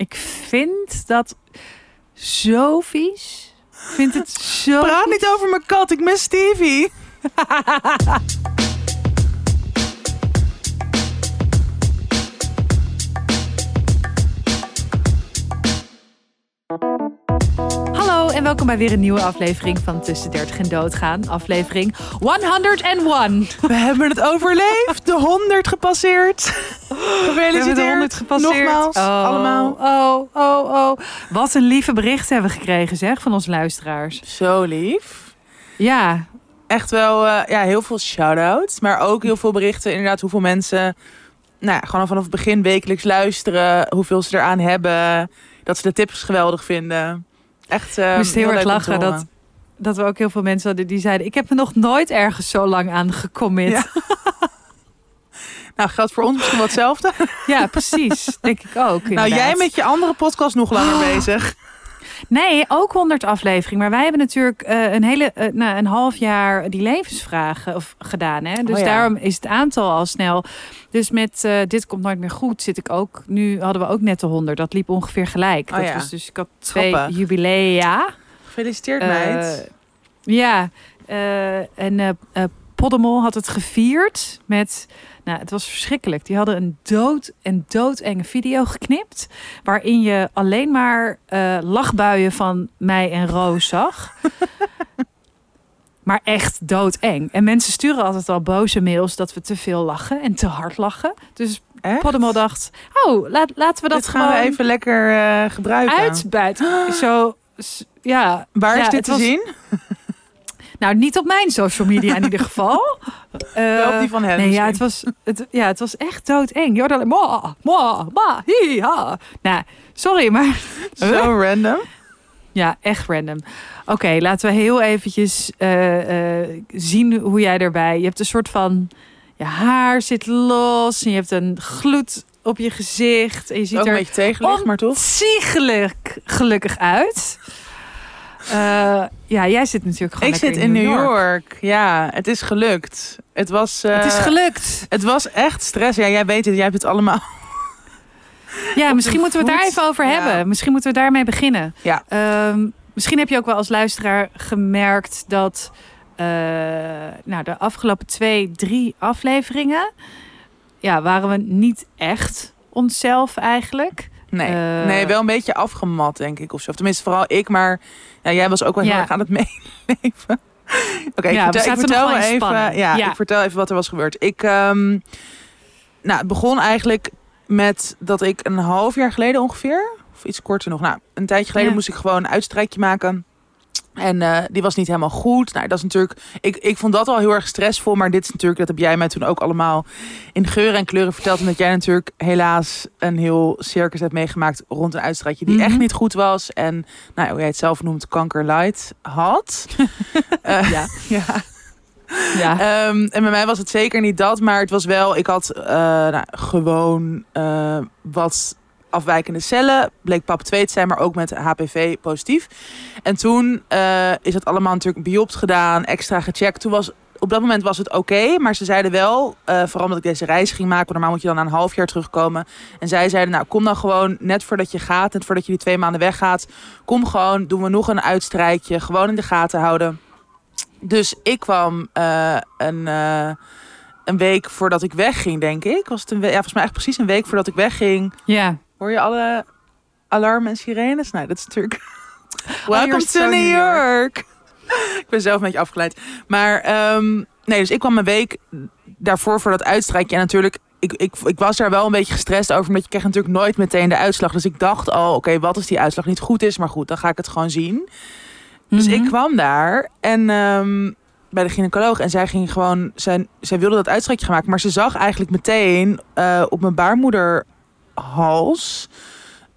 Ik vind dat zo vies. Ik vind het zo... Praat niet over mijn kat, ik mis Stevie. Hallo en welkom bij weer een nieuwe aflevering van Tussen 30 en Doodgaan. Aflevering 101. We hebben het overleefd, de 100 gepasseerd. Gefeliciteerd. de 100 gepasseerd. Nogmaals, oh, allemaal. Oh, oh, oh. Wat een lieve bericht hebben we gekregen zeg, van onze luisteraars. Zo lief. Ja, Echt wel eh, ja, heel veel shout-outs. Maar ook heel veel berichten. Inderdaad, hoeveel mensen nou ja, gewoon al vanaf het begin wekelijks luisteren. Hoeveel ze eraan hebben. Dat ze de tips geweldig vinden. Echt ik moest heel, erg lachen dat, dat we ook heel veel mensen hadden die zeiden... ik heb me nog nooit ergens zo lang aan gecommit. Ja. Nou, geldt voor ons misschien wel hetzelfde. Ja, precies. Denk ik ook. Nou, jij met je andere podcast nog langer Oh. bezig. Nee, ook 100 afleveringen. Maar wij hebben natuurlijk eh, een hele, eh, nou, een half jaar die levensvragen of, gedaan. Hè? Dus Oh ja. daarom is het aantal al snel. Dus met eh, Dit komt nooit meer goed zit ik ook. Nu hadden we ook net de 100. Dat liep ongeveer gelijk. Oh dat ja. was dus ik had twee Grappig. jubilea. Gefeliciteerd, meid. ja, en Podemol had het gevierd met. Nou, het was verschrikkelijk. Die hadden een dood en doodenge video geknipt. Waarin je alleen maar eh, lachbuien van mij en Roos zag. maar echt doodeng. En mensen sturen altijd al boze mails dat we te veel lachen en te hard lachen. Dus Echt? Dacht: Oh, laat, laten we dat Dit gaan we even lekker eh, gebruiken. uitbuiten. Zo, ja. Waar is dit te was- zien? Nou, niet op mijn social media in ieder geval. Wel op Eh, die van hem Nee, ja het, was, het, ja, het was echt doodeng. Je hoorde alleen ma, ma, ma, hi, ha. Nou, sorry, maar Zo random. ja, echt random. Oké, laten we heel eventjes eh, eh, zien hoe jij erbij... Je hebt een soort van... Je haar zit los en je hebt een gloed op je gezicht. En je ziet Ook een er beetje maar toch? ontiegelijk gelukkig uit. Eh, ja, jij zit natuurlijk gewoon Ik zit in New York. Ja, het is gelukt. Het was, eh, Het is gelukt. Het was echt stress. Ja, jij weet het. Jij hebt het allemaal. Ja, misschien moeten we het daar even over Ja. hebben. Misschien moeten we daarmee beginnen. Ja. Ehm, misschien heb je ook wel als luisteraar gemerkt dat eh, nou, de afgelopen twee, drie afleveringen ja, waren we niet echt onszelf eigenlijk. Nee, Eh. nee, wel een beetje afgemat, denk ik. Of zo. Of tenminste, vooral ik. Maar ja, jij was ook wel heel Ja. erg aan het meeleven. Oké, Ja, ik vertel, ik even, ja, Ja. ik vertel even wat er was gebeurd. Ik, ehm, nou, het begon eigenlijk met dat ik een half jaar geleden ongeveer, of iets korter nog, nou, een tijdje geleden Ja. moest ik gewoon een uitstrijkje maken. En eh, die was niet helemaal goed. Nou, dat is natuurlijk. Ik, ik vond dat al heel erg stressvol. Maar dit is natuurlijk. Dat heb jij mij toen ook allemaal in geuren en kleuren verteld. Omdat jij natuurlijk helaas een heel circus hebt meegemaakt rond een uitstrijkje die Mhm. echt niet goed was. En nou, hoe jij het zelf noemt, kanker light had. Eh, Ja. ja. Ja. Ehm, en bij mij was het zeker niet dat, maar het was wel, ik had eh, nou, gewoon eh, wat afwijkende cellen. Bleek pap 2 te zijn, maar ook met HPV positief. En toen eh, is het allemaal natuurlijk biopt gedaan, extra gecheckt. Toen was, op dat moment was het oké, maar ze zeiden wel, eh, vooral omdat ik deze reis ging maken, normaal moet je dan na een half jaar terugkomen. En zij zeiden, nou kom dan gewoon net voordat je gaat, net voordat je die twee maanden weggaat, kom gewoon, doen we nog een uitstrijkje, gewoon in de gaten houden. Dus ik kwam eh, een, een week voordat ik wegging, denk ik. Was het een? Ja, volgens mij echt precies een week voordat ik wegging. ja. Hoor je alle alarmen en sirenes? Nou, dat is natuurlijk... you're Welcome to New New York. ik ben zelf een beetje afgeleid. Maar ehm, nee, dus ik kwam een week daarvoor voor dat uitstrijkje. En natuurlijk, ik, ik, ik was daar wel een beetje gestrest over. Omdat je krijgt natuurlijk nooit meteen de uitslag. Dus ik dacht al, oké, wat als die uitslag niet goed is? Maar goed, dan ga ik het gewoon zien. Dus Mhm. ik kwam daar en ehm, bij de gynaecoloog en zij ging gewoon, zij, zij wilde dat uitstrekje gaan maken, maar ze zag eigenlijk meteen eh, op mijn baarmoederhals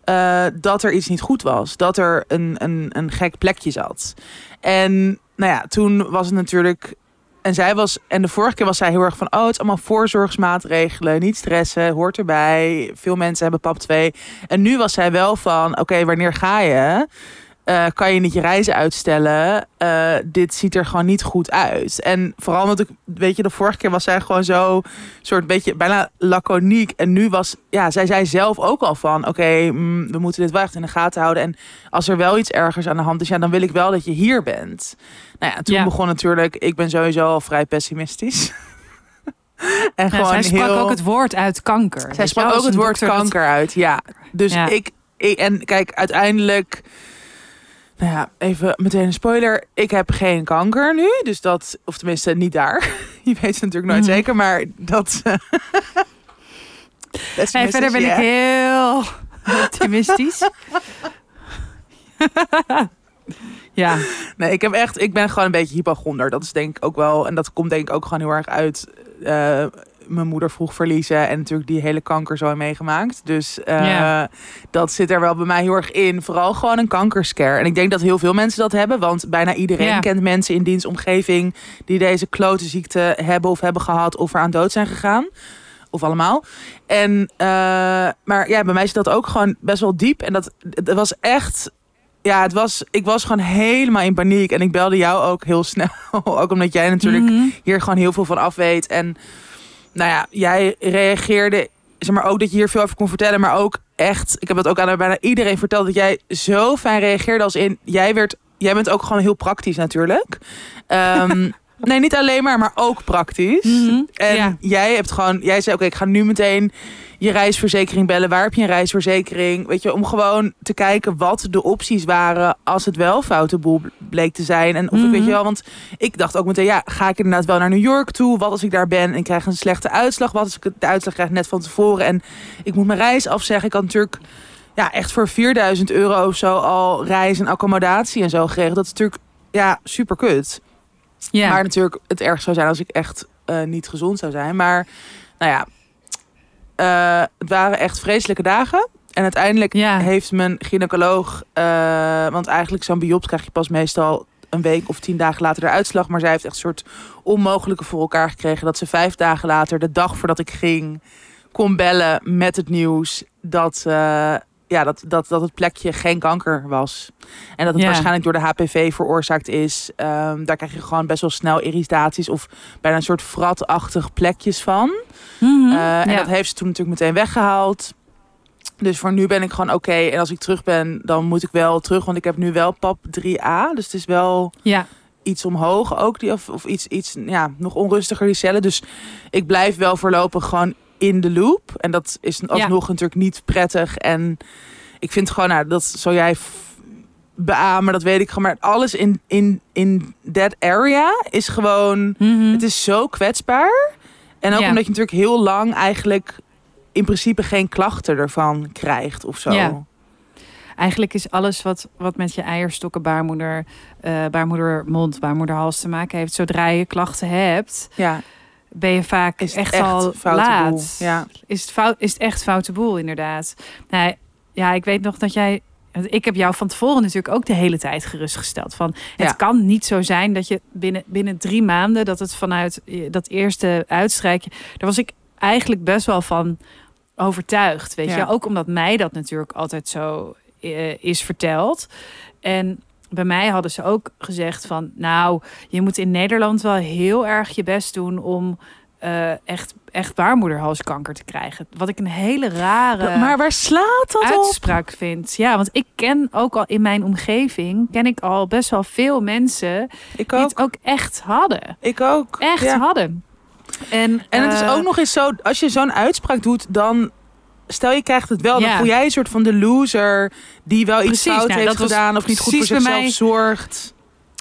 eh, dat er iets niet goed was, dat er een, een, een gek plekje zat. En nou ja, toen was het natuurlijk. En zij was, en de vorige keer was zij heel erg van: oh, het is allemaal voorzorgsmaatregelen, niet stressen, hoort erbij. Veel mensen hebben pap 2. En nu was zij wel van: oké, wanneer ga je? Eh, kan je niet je reizen uitstellen? Eh, dit ziet er gewoon niet goed uit. En vooral omdat ik, weet je, de vorige keer was zij gewoon zo, soort beetje bijna laconiek. En nu was, ja, zij zei zelf ook al van, oké, mm, we moeten dit wel echt in de gaten houden. En als er wel iets ergers aan de hand is, ja, dan wil ik wel dat je hier bent. Nou ja, toen Ja. begon natuurlijk, ik ben sowieso al vrij pessimistisch. en Ja, gewoon zij sprak heel... ook het woord uit kanker. Zij sprak ook het woord dat- kanker uit, ja. Dus Ja. Ik, ik... En kijk, uiteindelijk... Nou ja, even meteen een spoiler. Ik heb geen kanker nu. Dus dat... Of tenminste, niet daar. Je weet het natuurlijk nooit Mhm. zeker. Maar dat... eh, verder ben ik ja. heel optimistisch. ja, Nee, ik heb echt... Ik ben gewoon een beetje hypochonder. Dat is denk ik ook wel... En dat komt denk ik ook gewoon heel erg uit... eh, mijn moeder vroeg verliezen en natuurlijk die hele kanker zo meegemaakt. Dus eh, dat zit er wel bij mij heel erg in. Vooral gewoon een kankerscare. En ik denk dat heel veel mensen dat hebben. Want bijna iedereen kent mensen in dienstomgeving die deze klote ziekte hebben of hebben gehad of eraan dood zijn gegaan. Of allemaal. En, eh, maar ja, bij mij zit dat ook gewoon best wel diep. En dat, dat was echt. Ja, het was, ik was gewoon helemaal in paniek. En ik belde jou ook heel snel. ook omdat jij natuurlijk Mhm. hier gewoon heel veel van af weet. En nou ja, jij reageerde, zeg maar ook dat je hier veel over kon vertellen, maar ook echt, ik heb dat ook aan bijna iedereen verteld, dat jij zo fijn reageerde als in, jij werd, jij bent ook gewoon heel praktisch natuurlijk. Ehm, nee, niet alleen maar, maar ook praktisch. Mhm. En Ja. jij hebt gewoon, jij zei oké, ik ga nu meteen je reisverzekering bellen. Waar heb je een reisverzekering? Weet je, om gewoon te kijken wat de opties waren als het wel foute boel bleek te zijn. En of ik Mhm. weet je wel, want ik dacht ook meteen, ja, ga ik inderdaad wel naar New York toe? Wat als ik daar ben en krijg een slechte uitslag? Wat als ik de uitslag krijg net van tevoren en ik moet mijn reis afzeggen? Ik had natuurlijk ja, echt voor 4000 euro of zo al reis en accommodatie en zo gekregen. Dat is natuurlijk ja, super kut. Ja. Maar natuurlijk het erg zou zijn als ik echt eh, niet gezond zou zijn. Maar nou ja, eh, het waren echt vreselijke dagen. En uiteindelijk Ja. heeft mijn gynaecoloog... eh, want eigenlijk zo'n biops krijg je pas meestal een week of tien dagen later de uitslag. Maar zij heeft echt een soort onmogelijke voor elkaar gekregen. Dat ze vijf dagen later, de dag voordat ik ging, kon bellen met het nieuws dat... ja, dat, dat, dat het plekje geen kanker was. En dat het Ja. waarschijnlijk door de HPV veroorzaakt is. Ehm, daar krijg je gewoon best wel snel irritaties of bijna een soort fratachtig plekjes van. Mhm. Eh, en Ja. dat heeft ze toen natuurlijk meteen weggehaald. Dus voor nu ben ik gewoon oké. En als ik terug ben, dan moet ik wel terug. Want ik heb nu wel pap 3a. Dus het is wel ja. iets omhoog ook. Die, of, of iets, iets ja, nog onrustiger die cellen. Dus ik blijf wel voorlopig gewoon in de loop. En dat is alsnog natuurlijk niet prettig. En ik vind gewoon, nou, dat zal jij beamen, dat weet ik gewoon. Maar alles in, in, in that area is gewoon... Mhm. Het is zo kwetsbaar. En ook Ja. omdat je natuurlijk heel lang eigenlijk in principe geen klachten ervan krijgt of zo. Ja. Eigenlijk is alles wat, wat met je eierstokken, baarmoeder, eh baarmoedermond, baarmoederhals te maken heeft. Zodra je klachten hebt, Ja, ben je vaak is echt, echt al laat. Ja. Is, het fout, is het echt foute boel, inderdaad. Nee, ja, ik weet nog dat jij... Ik heb jou van tevoren natuurlijk ook de hele tijd gerustgesteld. Van, het Ja. kan niet zo zijn dat je binnen, binnen drie maanden... dat het vanuit dat eerste uitstrijkje... daar was ik eigenlijk best wel van overtuigd. Weet Ja. je, ook omdat mij dat natuurlijk altijd zo eh, is verteld. En bij mij hadden ze ook gezegd van... nou, je moet in Nederland wel heel erg je best doen... om eh, echt, echt baarmoederhalskanker te krijgen. Wat ik een hele rare maar waar slaat dat op? uitspraak vind. Ja, want ik ken ook al in mijn omgeving... ken ik al best wel veel mensen... Ik die ook. het ook echt hadden. Ik ook. Echt Ja. hadden. En, En het is eh, ook nog eens zo, als je zo'n uitspraak doet, dan stel je krijgt het wel, dan Ja. voel jij een soort van de loser die wel iets Precies, fout nou, heeft gedaan of niet goed voor zichzelf mij- zorgt.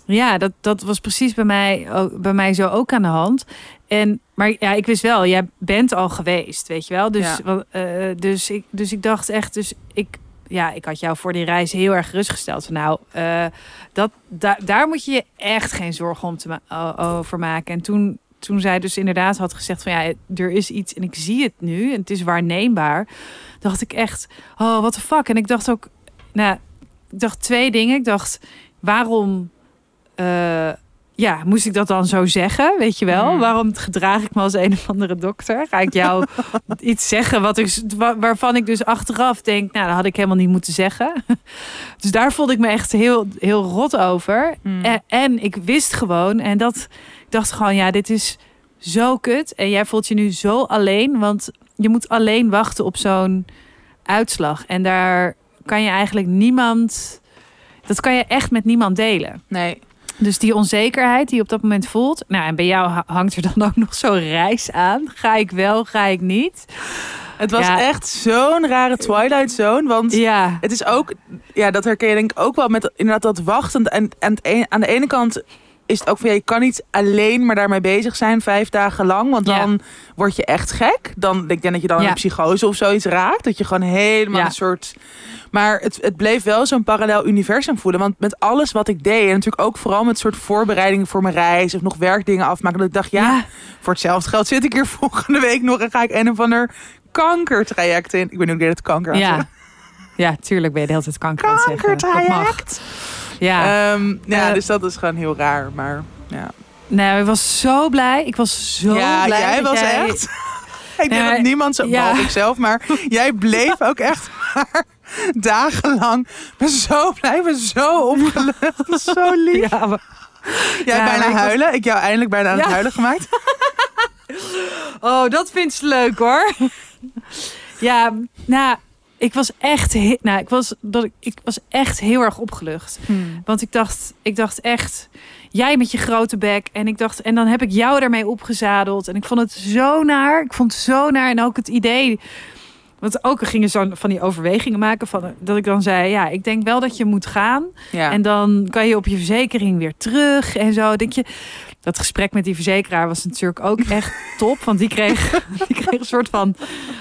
Ja, dat, dat was precies bij mij, ook, bij mij zo ook aan de hand. En, maar ja, ik wist wel, jij bent al geweest, weet je wel. Dus, Ja. eh, dus, ik, dus ik dacht echt, dus ik, ja, ik had jou voor die reis heel erg gerustgesteld. Van, nou, eh, dat, da, daar moet je je echt geen zorgen om te ma- over maken. En toen, toen zij dus inderdaad had gezegd van ja, er is iets en ik zie het nu en het is waarneembaar. Dacht ik echt, oh, what the fuck. En ik dacht ook, nou, ik dacht twee dingen. Ik dacht, waarom, eh, ja, moest ik dat dan zo zeggen? Weet je wel? Hmm. Waarom gedraag ik me als een of andere dokter? Ga ik jou iets zeggen wat ik, wa- waarvan ik dus achteraf denk, nou, dat had ik helemaal niet moeten zeggen. Dus daar voelde ik me echt heel, heel rot over. Hmm. En, en ik wist gewoon, en dat, dacht gewoon, ja, dit is zo kut. En jij voelt je nu zo alleen, want je moet alleen wachten op zo'n uitslag. En daar kan je eigenlijk niemand, dat kan je echt met niemand delen. Nee. Dus die onzekerheid die je op dat moment voelt. Nou, en bij jou ha- hangt er dan ook nog zo'n reis aan. Ga ik wel, ga ik niet? Het was Ja. echt zo'n rare Twilight Zone. Want Ja, het is ook, ja, dat herken je denk ik ook wel met inderdaad dat wachten. En, en aan de ene kant is het ook van ja, je kan niet alleen maar daarmee bezig zijn vijf dagen lang. Want Ja. dan word je echt gek. Dan denk ik dat je dan Ja. een psychose of zoiets raakt. Dat je gewoon helemaal Ja. een soort. Maar het, het bleef wel zo'n parallel universum voelen. Want met alles wat ik deed, en natuurlijk ook vooral met soort voorbereidingen voor mijn reis of nog werkdingen afmaken. Dat ik dacht, ja, ja. voor hetzelfde geld zit ik hier volgende week nog en ga ik een of ander kankertraject in. Ik ben nu weer het kanker Ja. ja, tuurlijk ben je de hele tijd kanker. Kankertraject. Ja, Ehm, ja, Eh, dus dat is gewoon heel raar. Maar ja, nee, ik was zo blij. Ik was zo ja blij. jij was jij... echt. ik denk dat niemand zo, ja. behalve ik zelf, maar jij bleef ook echt maar dagenlang. Ben zo blij, ben zo opgelucht. Zo lief. Ja, maar- Jij Ja, bijna ik was- huilen. Ik jou eindelijk bijna aan het huilen gemaakt. Oh, dat vindt ze leuk hoor. ja, nou, ik was echt, he- nou, ik was, dat ik, ik was echt heel erg opgelucht. Want ik dacht, ik dacht echt, jij met je grote bek. En ik dacht, en dan heb ik jou daarmee opgezadeld. En ik vond het zo naar. Ik vond het zo naar. En ook het idee. Want ook gingen zo van die overwegingen maken. Van, dat ik dan zei, ja, ik denk wel dat je moet gaan. Ja. En dan kan je op je verzekering weer terug en zo. Denk je, dat gesprek met die verzekeraar was natuurlijk ook echt top. Want die kreeg, die kreeg een soort van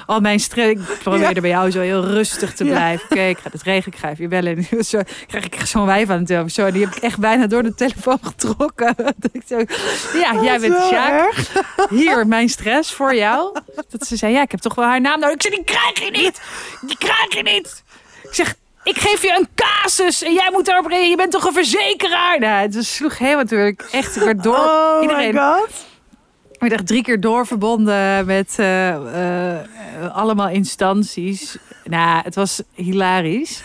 al mijn stress. Ik probeerde Ja. bij jou zo heel rustig te Ja. blijven. Oké, ik ga het regelen, ik ga even je bellen. En zo krijg ik zo'n wijf aan de telefoon. Zo, die heb ik echt bijna door de telefoon getrokken. Dat ik zo, ja, jij bent Sjaak. Hier, mijn stress voor jou. Dat ze zei, ja, ik heb toch wel haar naam nodig. Ik zei, die krijg je niet. Die krijg je niet. Ik zeg, ik geef je een casus en jij moet daarop reageren. Je bent toch een verzekeraar? Nou, het sloeg helemaal natuurlijk echt. Ik werd door, Oh iedereen- my god. ik werd echt drie keer doorverbonden met eh, eh, allemaal instanties. Nou, het was hilarisch.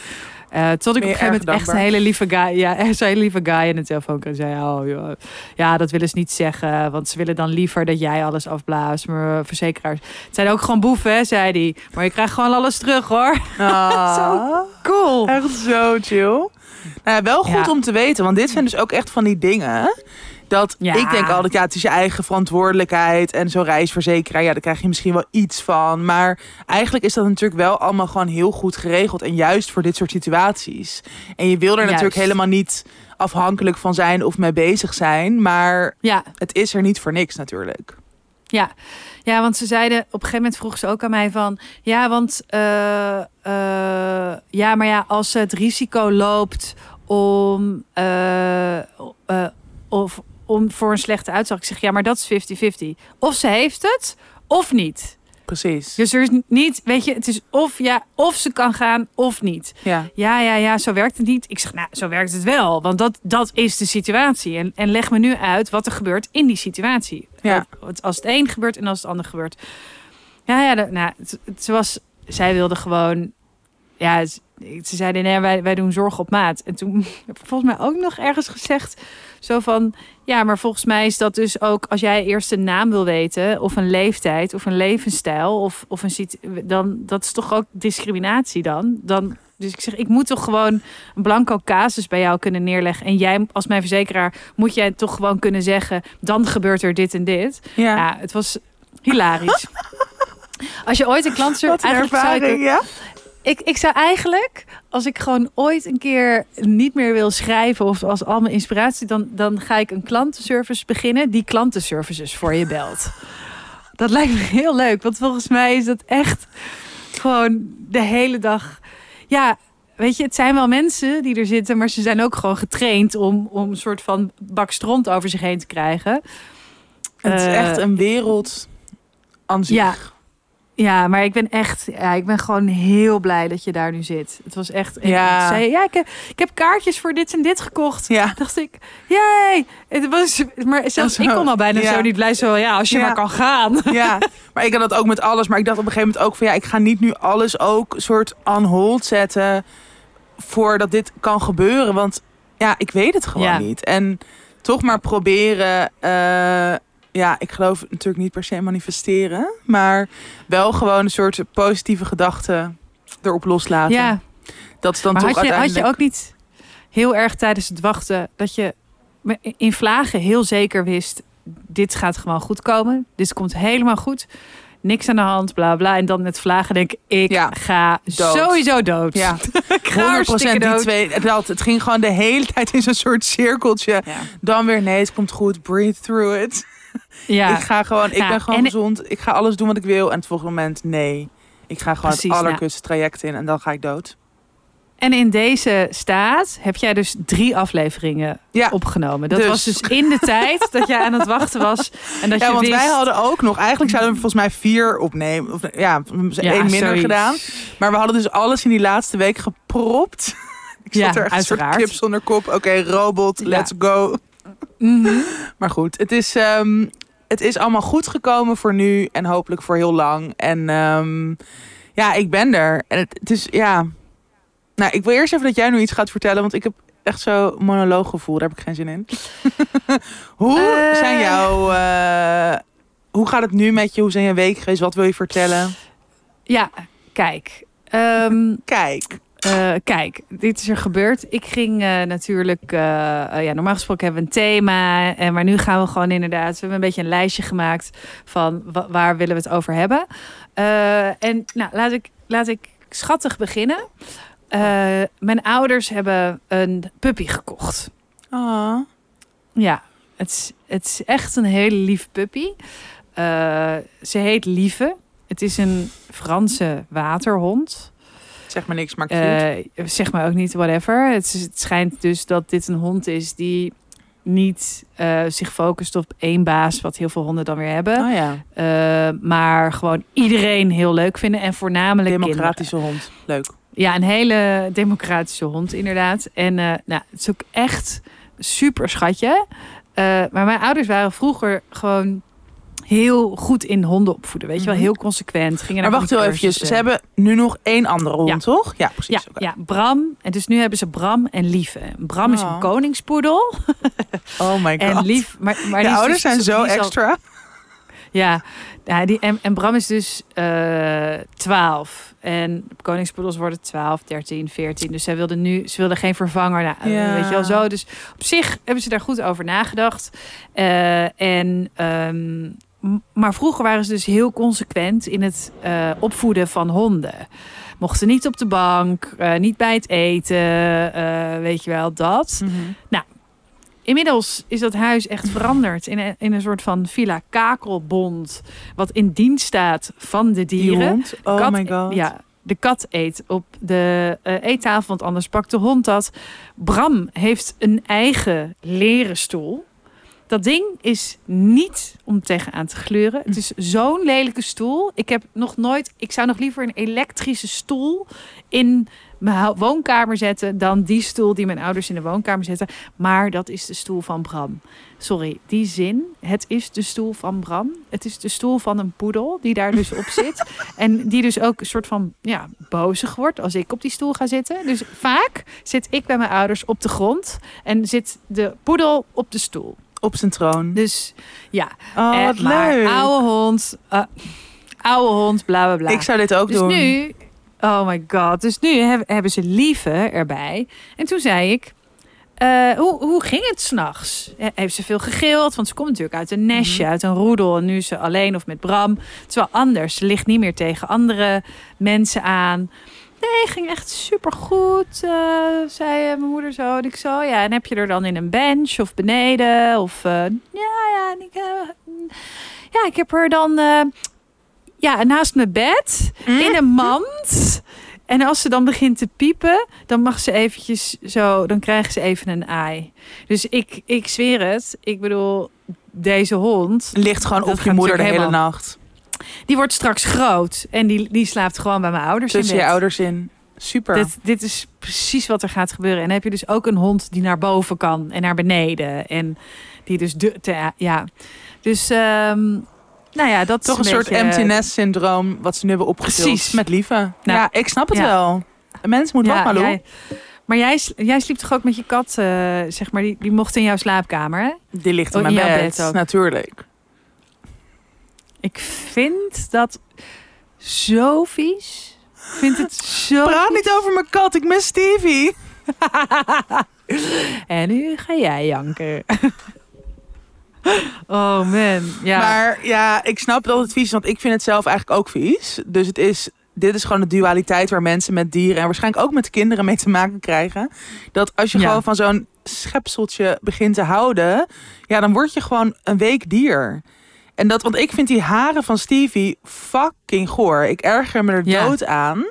Eh tot ik op een gegeven moment echt een hele lieve guy, ja, echt zo'n hele lieve guy in de telefoon kreeg. zei, oh, joh, ja, dat willen ze niet zeggen, want ze willen dan liever dat jij alles afblaast. Maar verzekeraars, het zijn ook gewoon boeven, hè, zei hij. Maar je krijgt gewoon alles terug, hoor. Ah. Cool. Echt zo chill. Nou ja, wel goed Ja. om te weten, want dit zijn dus ook echt van die dingen. Dat Ja. ik denk altijd, ja, het is je eigen verantwoordelijkheid. En zo'n reisverzekeraar, ja, daar krijg je misschien wel iets van. Maar eigenlijk is dat natuurlijk wel allemaal gewoon heel goed geregeld. En juist voor dit soort situaties. En je wil er Juist. natuurlijk helemaal niet afhankelijk van zijn of mee bezig zijn. Maar Ja, het is er niet voor niks natuurlijk. Ja. ja, want ze zeiden op een gegeven moment vroeg ze ook aan mij van ja, want eh, eh, ja, maar ja, als het risico loopt om eh, of om voor een slechte uitslag, ik zeg ja, maar dat is 50-50. Of ze heeft het of niet. Precies. Dus er is niet, weet je, het is of ja, of ze kan gaan of niet. Ja. Ja, ja, ja, zo werkt het niet. Ik zeg, nou, zo werkt het wel. Want dat, dat is de situatie. En, en leg me nu uit wat er gebeurt in die situatie. Ja. Als het een gebeurt en als het ander gebeurt. Ja, ja, nou, het, het was, zij wilde gewoon, ja, ze zeiden, nee, wij, wij doen zorg op maat. En toen heb ik volgens mij ook nog ergens gezegd, zo van, ja, maar volgens mij is dat dus ook, als jij eerst een naam wil weten, of een leeftijd, of een levensstijl, of, of een dan dat is toch ook discriminatie dan? Dan dus ik zeg, ik moet toch gewoon een blanco casus bij jou kunnen neerleggen. En jij als mijn verzekeraar moet jij toch gewoon kunnen zeggen, dan gebeurt er dit en dit. Ja. Ja, het was hilarisch. Als je ooit een klant Wat een ik- ja. Ik, ik zou eigenlijk, als ik gewoon ooit een keer niet meer wil schrijven of als al mijn inspiratie, dan, dan ga ik een klantenservice beginnen die klantenservices voor je belt. Dat lijkt me heel leuk, want volgens mij is dat echt gewoon de hele dag. Ja, weet je, het zijn wel mensen die er zitten, maar ze zijn ook gewoon getraind om, om een soort van bak stront over zich heen te krijgen. Het is Eh, echt een wereld aan zich. ja. Ja, maar ik ben echt, ja, ik ben gewoon heel blij dat je daar nu zit. Het was echt, ik Ja. zei, ja, ik heb, ik heb kaartjes voor dit en dit gekocht. Ja. Dacht ik, jee, het was, maar zelfs ik kon al bijna ja. zo niet blij zo, ja, als je Ja. maar kan gaan. Ja, maar ik had dat ook met alles. Maar ik dacht op een gegeven moment ook van ja, ik ga niet nu alles ook soort on hold zetten voordat dit kan gebeuren. Want ja, ik weet het gewoon Ja. niet. En toch maar proberen. eh, ja, ik geloof natuurlijk niet per se manifesteren, maar wel gewoon een soort positieve gedachten erop loslaten. Ja, dat is dan maar toch had je, had je ook niet heel erg tijdens het wachten dat je in vlagen heel zeker wist, dit gaat gewoon goed komen. Dit komt helemaal goed. Niks aan de hand, bla bla. En dan met vlagen denk ik, ik Ja. ga Dood. sowieso dood. Ja, ik ga 100% hartstikke die dood. twee. Dat, het ging gewoon de hele tijd in zo'n soort cirkeltje. Ja. Dan weer nee, het komt goed. Breathe through it. Ja. Ik ga gewoon, ik ben gewoon gezond. Ik ga alles doen wat ik wil. En het volgende moment, nee. Ik ga gewoon Precies, het allerkutste traject in en dan ga ik dood. En in deze staat heb jij dus drie afleveringen Ja, opgenomen. Dat dus. was dus in de tijd dat jij aan het wachten was. En dat ja je want wist... wij hadden ook nog... Eigenlijk zouden we volgens mij vier opnemen. Of ja, Ja, één minder gedaan. Maar we hadden dus alles in die laatste week gepropt. Ik zat Ja, er echt een soort kip zonder kop. Oké, robot, let's go. Mhm. Maar goed, het is, ehm, het is allemaal goed gekomen voor nu. En hopelijk voor heel lang. En ehm, ja, ik ben er. En het, het is, ja... Nou, ik wil eerst even dat jij nu iets gaat vertellen. Want ik heb echt zo monolooggevoel. Daar heb ik geen zin in. hoe Eh. zijn jouw... eh, hoe gaat het nu met je? Hoe zijn je week geweest? Wat wil je vertellen? Ja, kijk. Ehm, Kijk. Eh, kijk, dit is er gebeurd. Ik ging eh, natuurlijk... eh, ja, normaal gesproken hebben we een thema. En, maar nu gaan we gewoon inderdaad... We hebben een beetje een lijstje gemaakt van wa- waar willen we het over hebben. En nou, laat ik, laat ik schattig beginnen. Mijn ouders hebben een puppy gekocht. Ah. Ja, het is, het is echt een hele lief puppy. Ze heet Lieve. Het is een Franse waterhond. Zeg maar niks, maar cute. Eh, zeg maar ook niet whatever. Het, het schijnt dus dat dit een hond is die niet eh, zich focust op één baas, wat heel veel honden dan weer hebben. oh ja. Eh, maar gewoon iedereen heel leuk vinden en voornamelijk kinderen. Democratische hond. Leuk. Ja, een hele democratische hond, inderdaad. En nou, het is ook echt super schatje. Maar mijn ouders waren vroeger gewoon heel goed in honden opvoeden. Weet je wel, Mhm. heel consequent. Gingen Maar wacht heel eventjes. Ze hebben nu nog één andere hond, Ja. toch? Ja, precies. Ja, Bram. En dus nu hebben ze Bram en Lieve. Bram is Oh. een koningspoedel. Oh my god. En Lief, maar, maar de ouders dus- zijn zo al- extra. Ja, ja die, en, en Bram is dus eh 12. En koningspoedels worden 12, 13, 14. Dus zij wilden nu, ze wilden geen vervanger. Nou, Ja. Weet je wel zo. Dus op zich hebben ze daar goed over nagedacht. Eh, en, ehm, maar vroeger waren ze dus heel consequent in het eh, opvoeden van honden. Mochten niet op de bank, eh, niet bij het eten, eh, weet je wel, dat. Inmiddels is dat huis echt veranderd in een, in een soort van villa kakelbond. Wat in dienst staat van de Die dieren. hond. Oh kat, my god. Ja, de kat eet op de eh, eettafel, want anders pakt de hond dat. Bram heeft een eigen leren stoel. Dat ding is niet om tegenaan te gluren. Het is zo'n lelijke stoel. Ik heb nog nooit. Ik zou nog liever een elektrische stoel in mijn woonkamer zetten dan die stoel die mijn ouders in de woonkamer zetten. Maar dat is de stoel van Bram. Sorry, die zin. Het is de stoel van Bram. Het is de stoel van een poedel die daar dus op zit. En die dus ook een soort van ja, bozig wordt als ik op die stoel ga zitten. Dus vaak zit ik bij mijn ouders op de grond en zit de poedel op de stoel. Op zijn troon. Dus ja, oh, eh, wat maar leuk. oude hond, eh, oude hond, bla bla bla. Ik zou dit ook dus doen. nu, oh my god, dus nu heb- hebben ze lieve erbij. En toen zei ik, eh, hoe, hoe ging het s'nachts? Eh, Heeft ze veel gegild? Want ze komt natuurlijk uit een nestje, Mhm. uit een roedel. En nu is ze alleen of met Bram. Het is wel anders. Ze ligt niet meer tegen andere mensen aan. Nee, ging echt supergoed, eh zei eh, mijn moeder zo. En ik zo, ja, en heb je er dan in een bench of beneden? Of, eh, ja, ja, en ik, ja, ik heb er dan ja, naast mijn bed Hm? in een mand. En als ze dan begint te piepen, dan mag ze eventjes zo, dan krijgen ze even een ei. Dus ik, ik zweer het. Ik bedoel, deze hond. Ligt gewoon op je moeder de hele nacht. Die wordt straks groot. En die, die slaapt gewoon bij mijn ouders in bed. je ouders in. Super. Dit, dit is precies wat er gaat gebeuren. En dan heb je dus ook een hond die naar boven kan en naar beneden. En die dus... De, te- ja. Dus, ehm, nou ja, dat Toch een, is soort beetje- empty nest syndroom wat ze nu hebben opgetild. Precies. Met lieve. Nou, ja, ik snap het ja. wel. Een mens moet wat, Malou. jij- maar jij, jij sliep toch ook met je kat, eh, zeg maar, die, die mocht in jouw slaapkamer, hè? Die ligt in Oh, in mijn bed. bed ook. Natuurlijk. Ik vind dat zo vies. Ik vind het zo... Praat niet over mijn kat. Ik mis Stevie. En nu ga jij janken. Oh man, ja. Maar ja, ik snap dat het vies is. Want ik vind het zelf eigenlijk ook vies. Dus het is... Dit is gewoon de dualiteit waar mensen met dieren en waarschijnlijk ook met kinderen mee te maken krijgen. Dat als je Ja. gewoon van zo'n schepseltje begint te houden, ja, dan word je gewoon een week dier. En dat, want ik vind die haren van Stevie fucking goor. Ik erger me er Ja. dood aan.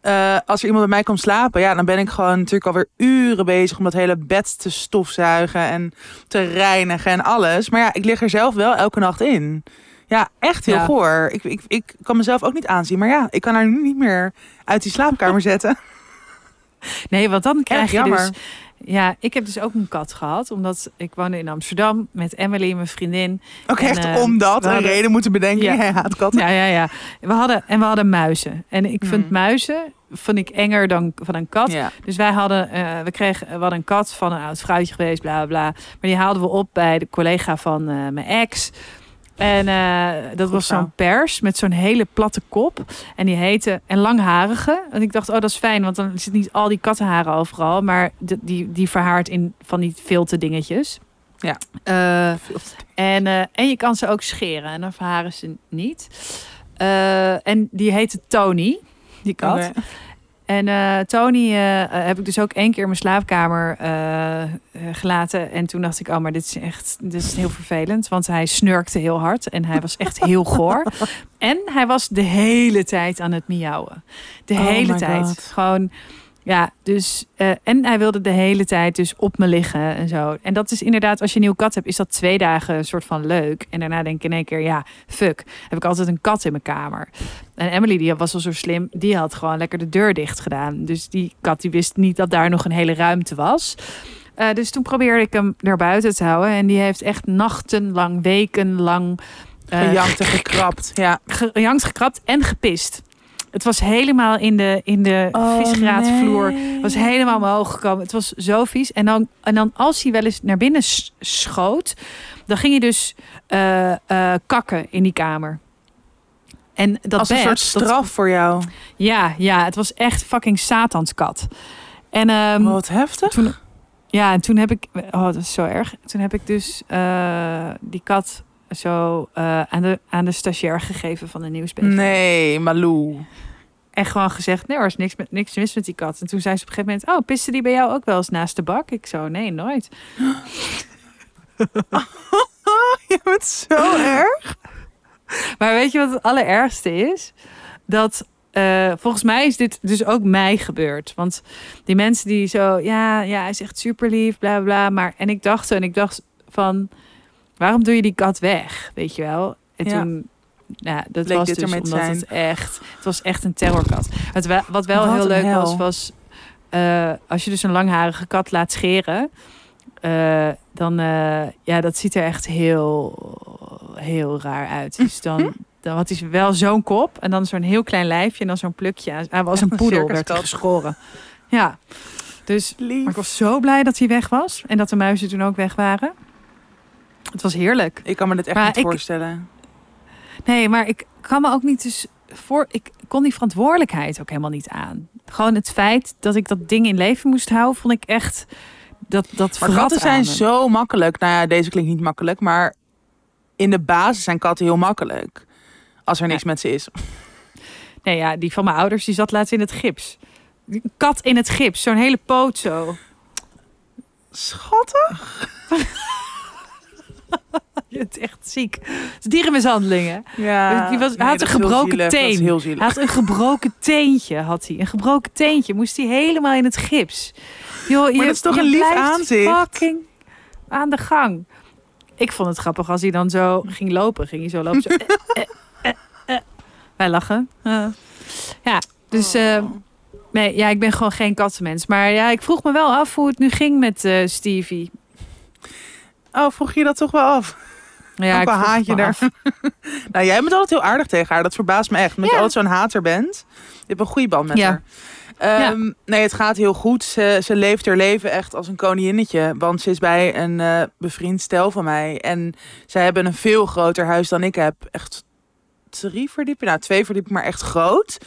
Eh, als er iemand bij mij komt slapen, ja, dan ben ik gewoon natuurlijk alweer uren bezig om dat hele bed te stofzuigen en te reinigen en alles. Maar ja, ik lig er zelf wel elke nacht in. Ja, echt heel Ja. goor. Ik, ik, ik kan mezelf ook niet aanzien. Maar ja, ik kan haar nu niet meer uit die slaapkamer zetten. Nee, want dan krijg Erg je jammer. dus... Ja, ik heb dus ook een kat gehad. Omdat ik woonde in Amsterdam met Emily, mijn vriendin. Ook En, echt eh, omdat een hadden- reden moeten bedenken. Ja. Jij haat katten. Ja, ja, ja. We hadden, en we hadden muizen. En ik vind Hmm. muizen vond ik enger dan van een kat. Ja. Dus wij hadden, eh, we kregen, hadden een kat van een oud vrouwtje geweest, bla bla. bla. Maar die haalden we op bij de collega van eh, mijn ex. En eh, dat was zo'n pers met zo'n hele platte kop. En die heette, en langharige. En ik dacht, oh dat is fijn, want dan zit niet al die kattenharen overal. Maar de- die, die verhaart in van die filte dingetjes. Ja. Eh, en, eh, en je kan ze ook scheren en dan verharen ze niet. En die heette Tony, die kat. Oké. En eh, Tony eh, eh, heb ik dus ook één keer in mijn slaapkamer gelaten. En toen dacht ik, oh, maar dit is echt dit is heel vervelend. Want hij snurkte heel hard en hij was echt heel goor. En hij was de hele tijd aan het miauwen. De Oh hele tijd. God. Gewoon, ja, dus... eh, en hij wilde de hele tijd dus op me liggen en zo. En dat is inderdaad, als je een nieuwe kat hebt, is dat twee dagen een soort van leuk. En daarna denk ik in één keer, ja, fuck. Heb ik altijd een kat in mijn kamer. En Emily, die was al zo slim, die had gewoon lekker de deur dicht gedaan. Dus die kat, die wist niet dat daar nog een hele ruimte was. Eh, dus toen probeerde ik hem naar buiten te houden. En die heeft echt nachtenlang, wekenlang... eh, Gejankt en gekrapt. Ja. gejankt, gekrapt en gepist. Het was helemaal in de, in de visgraatvloer. Het was helemaal omhoog gekomen. Het was zo vies. En dan, en dan als hij wel eens naar binnen schoot, dan ging hij dus eh, eh, kakken in die kamer. En dat Als een soort dat- straf voor jou. ja, ja, het was echt fucking Satanskat. En ehm, Oh, wat heftig. toen, ja, en toen heb ik, oh, dat is zo erg. Toen heb ik dus eh, die kat zo eh, aan, de, aan de stagiair gegeven van de nieuwsbv. Nee, Malou. En gewoon gezegd, nee, er is niks, met, niks mis met die kat. En toen zei ze op een gegeven moment, oh, piste die bij jou ook wel eens naast de bak? Ik zo, nee, nooit. Je bent zo erg. Maar weet je wat het allerergste is? Dat eh, volgens mij is dit dus ook mij gebeurd. Want die mensen die zo, ja, ja, hij is echt super lief, bla bla, bla. Maar en ik dacht zo, en ik dacht van, waarom doe je die kat weg? Weet je wel? En Ja. toen, ja, dat Bleek was dit dus omdat zijn. het echt, het was echt een terrorkat. Het, wa- wat wel Wat heel leuk hel. was, was eh, als je dus een langharige kat laat scheren. eh, dan, eh, ja, dat ziet er echt heel, heel raar uit. Dus dan, dan had hij wel zo'n kop en dan zo'n heel klein lijfje en dan zo'n plukje. Hij was een poedel, werd hij geschoren. Ja, dus Lief. maar ik was zo blij dat hij weg was en dat de muizen toen ook weg waren. Het was heerlijk. Ik kan me dit echt Maar niet ik- voorstellen. Nee, maar ik kan me ook niet dus voor. Ik kon die verantwoordelijkheid ook helemaal niet aan. Gewoon het feit dat ik dat ding in leven moest houden, vond ik echt. Dat, dat Maar katten zijn me. zo makkelijk. Nou ja, deze klinkt niet makkelijk, maar in de basis zijn katten heel makkelijk. Als er niks met ze is. Nee, ja, die van mijn ouders die zat laatst in het gips. Die kat in het gips, zo'n hele poot zo. Schattig. Je bent echt ziek. Het is dierenmishandelingen. Ja, Die was- hij had een is gebroken is teen. Hij had een gebroken teentje, had hij. Een gebroken teentje. Moest hij helemaal in het gips. Joh, je, dat is toch je een lief aanzicht? fucking aan de gang. Ik vond het grappig als hij dan zo ging lopen. Ging hij zo lopen. Zo, eh, eh, eh, wij lachen. Ja, dus Oh. nee, ja, ik ben gewoon geen kattenmens. Maar ja, ik vroeg me wel af hoe het nu ging met Stevie. Oh, vroeg je dat toch wel af? Ja, Ook ik wel vroeg haat je me daar. nou, jij bent altijd heel aardig tegen haar. Dat verbaast me echt. Omdat Ja. je altijd zo'n hater bent. Je hebt een goede band met Ja. haar. Ehm, Nee, het gaat heel goed. Ze, ze leeft haar leven echt als een koninginnetje. Want ze is bij een eh, bevriend stel van mij. En zij hebben een veel groter huis dan ik heb. Echt drie verdiepingen. Nou, twee verdiepingen, maar echt groot.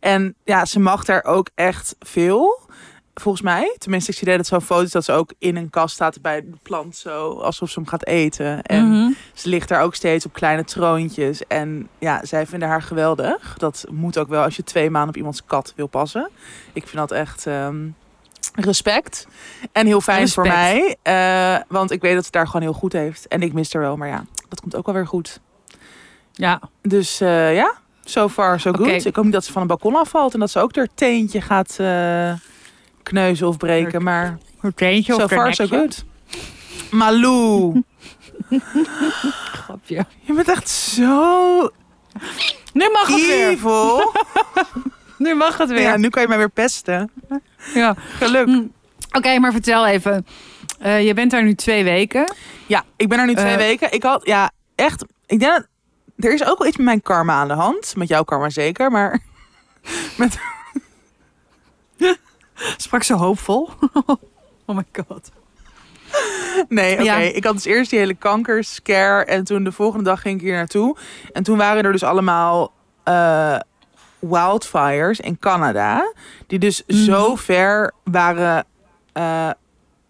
En ja, ze mag daar ook echt veel. Volgens mij. Tenminste, ik zie dat zo'n foto's dat ze ook in een kast staat bij de plant. Zo, alsof ze hem gaat eten. En Mhm. ze ligt daar ook steeds op kleine troontjes. En ja, zij vinden haar geweldig. Dat moet ook wel als je twee maanden op iemands kat wil passen. Ik vind dat echt ehm, respect. En heel fijn voor mij. Eh, want ik weet dat ze daar gewoon heel goed heeft. En ik mis haar wel, maar ja, dat komt ook wel weer goed. Ja, Dus eh, ja, so far so Oké. good. Ik hoop niet dat ze van een balkon afvalt. En dat ze ook haar teentje gaat eh, kneuzen of breken. Maar so of far so good. Malou, Grapje. je bent echt zo Nu mag het weer. evil. Nu mag het weer. Ja, nu kan je mij weer pesten. Ja. Geluk. Hm. Oké, maar vertel even. Eh, je bent daar nu twee weken. Ja, ik ben er nu twee Eh. weken. Ik had, ja, echt. Ik denk dat er is ook wel iets met mijn karma aan de hand. Met jouw karma zeker, maar met. Sprak ze hoopvol. oh my god. Nee, oké. Ja. Ik had dus eerst die hele kankerscare en toen de volgende dag ging ik hier naartoe. En toen waren er dus allemaal eh, wildfires in Canada, die dus Mhm. zo ver waren eh,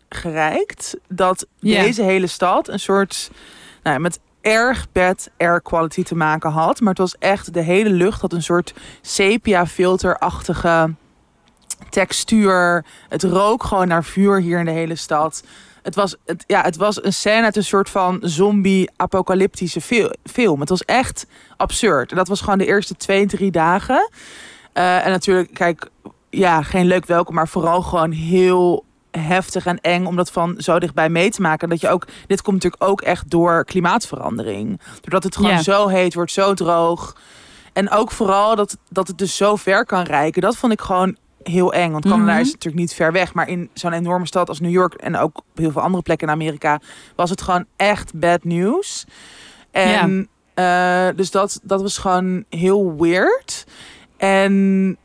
gereikt dat deze hele stad een soort nou, ja, met erg bad air quality te maken had. Maar het was echt de hele lucht had een soort sepia filterachtige textuur. Het rook gewoon naar vuur hier in de hele stad. Het was, het, ja, het was een scène uit een soort van zombie-apocalyptische fil- film. Het was echt absurd. En dat was gewoon de eerste twee, drie dagen. Eh, en natuurlijk, kijk, ja, geen leuk welkom, maar vooral gewoon heel heftig en eng om dat van zo dichtbij mee te maken. Dat je ook, dit komt natuurlijk ook echt door klimaatverandering. Doordat het gewoon zo heet wordt, zo droog. En ook vooral dat, dat het dus zo ver kan reiken. Dat vond ik gewoon heel eng. Want Canada Mhm. is natuurlijk niet ver weg. Maar in zo'n enorme stad als New York en ook op heel veel andere plekken in Amerika was het gewoon echt bad news. En eh, dus dat, dat was gewoon heel weird. En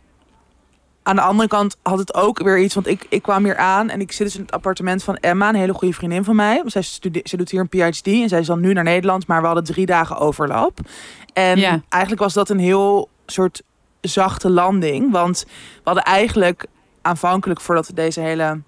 aan de andere kant had het ook weer iets. Want ik, ik kwam hier aan en ik zit dus in het appartement van Emma, een hele goede vriendin van mij. Zij, zij doet hier een PhD en zij is dan nu naar Nederland. Maar we hadden drie dagen overlap. En Ja. eigenlijk was dat een heel soort zachte landing. Want we hadden eigenlijk aanvankelijk voordat deze hele,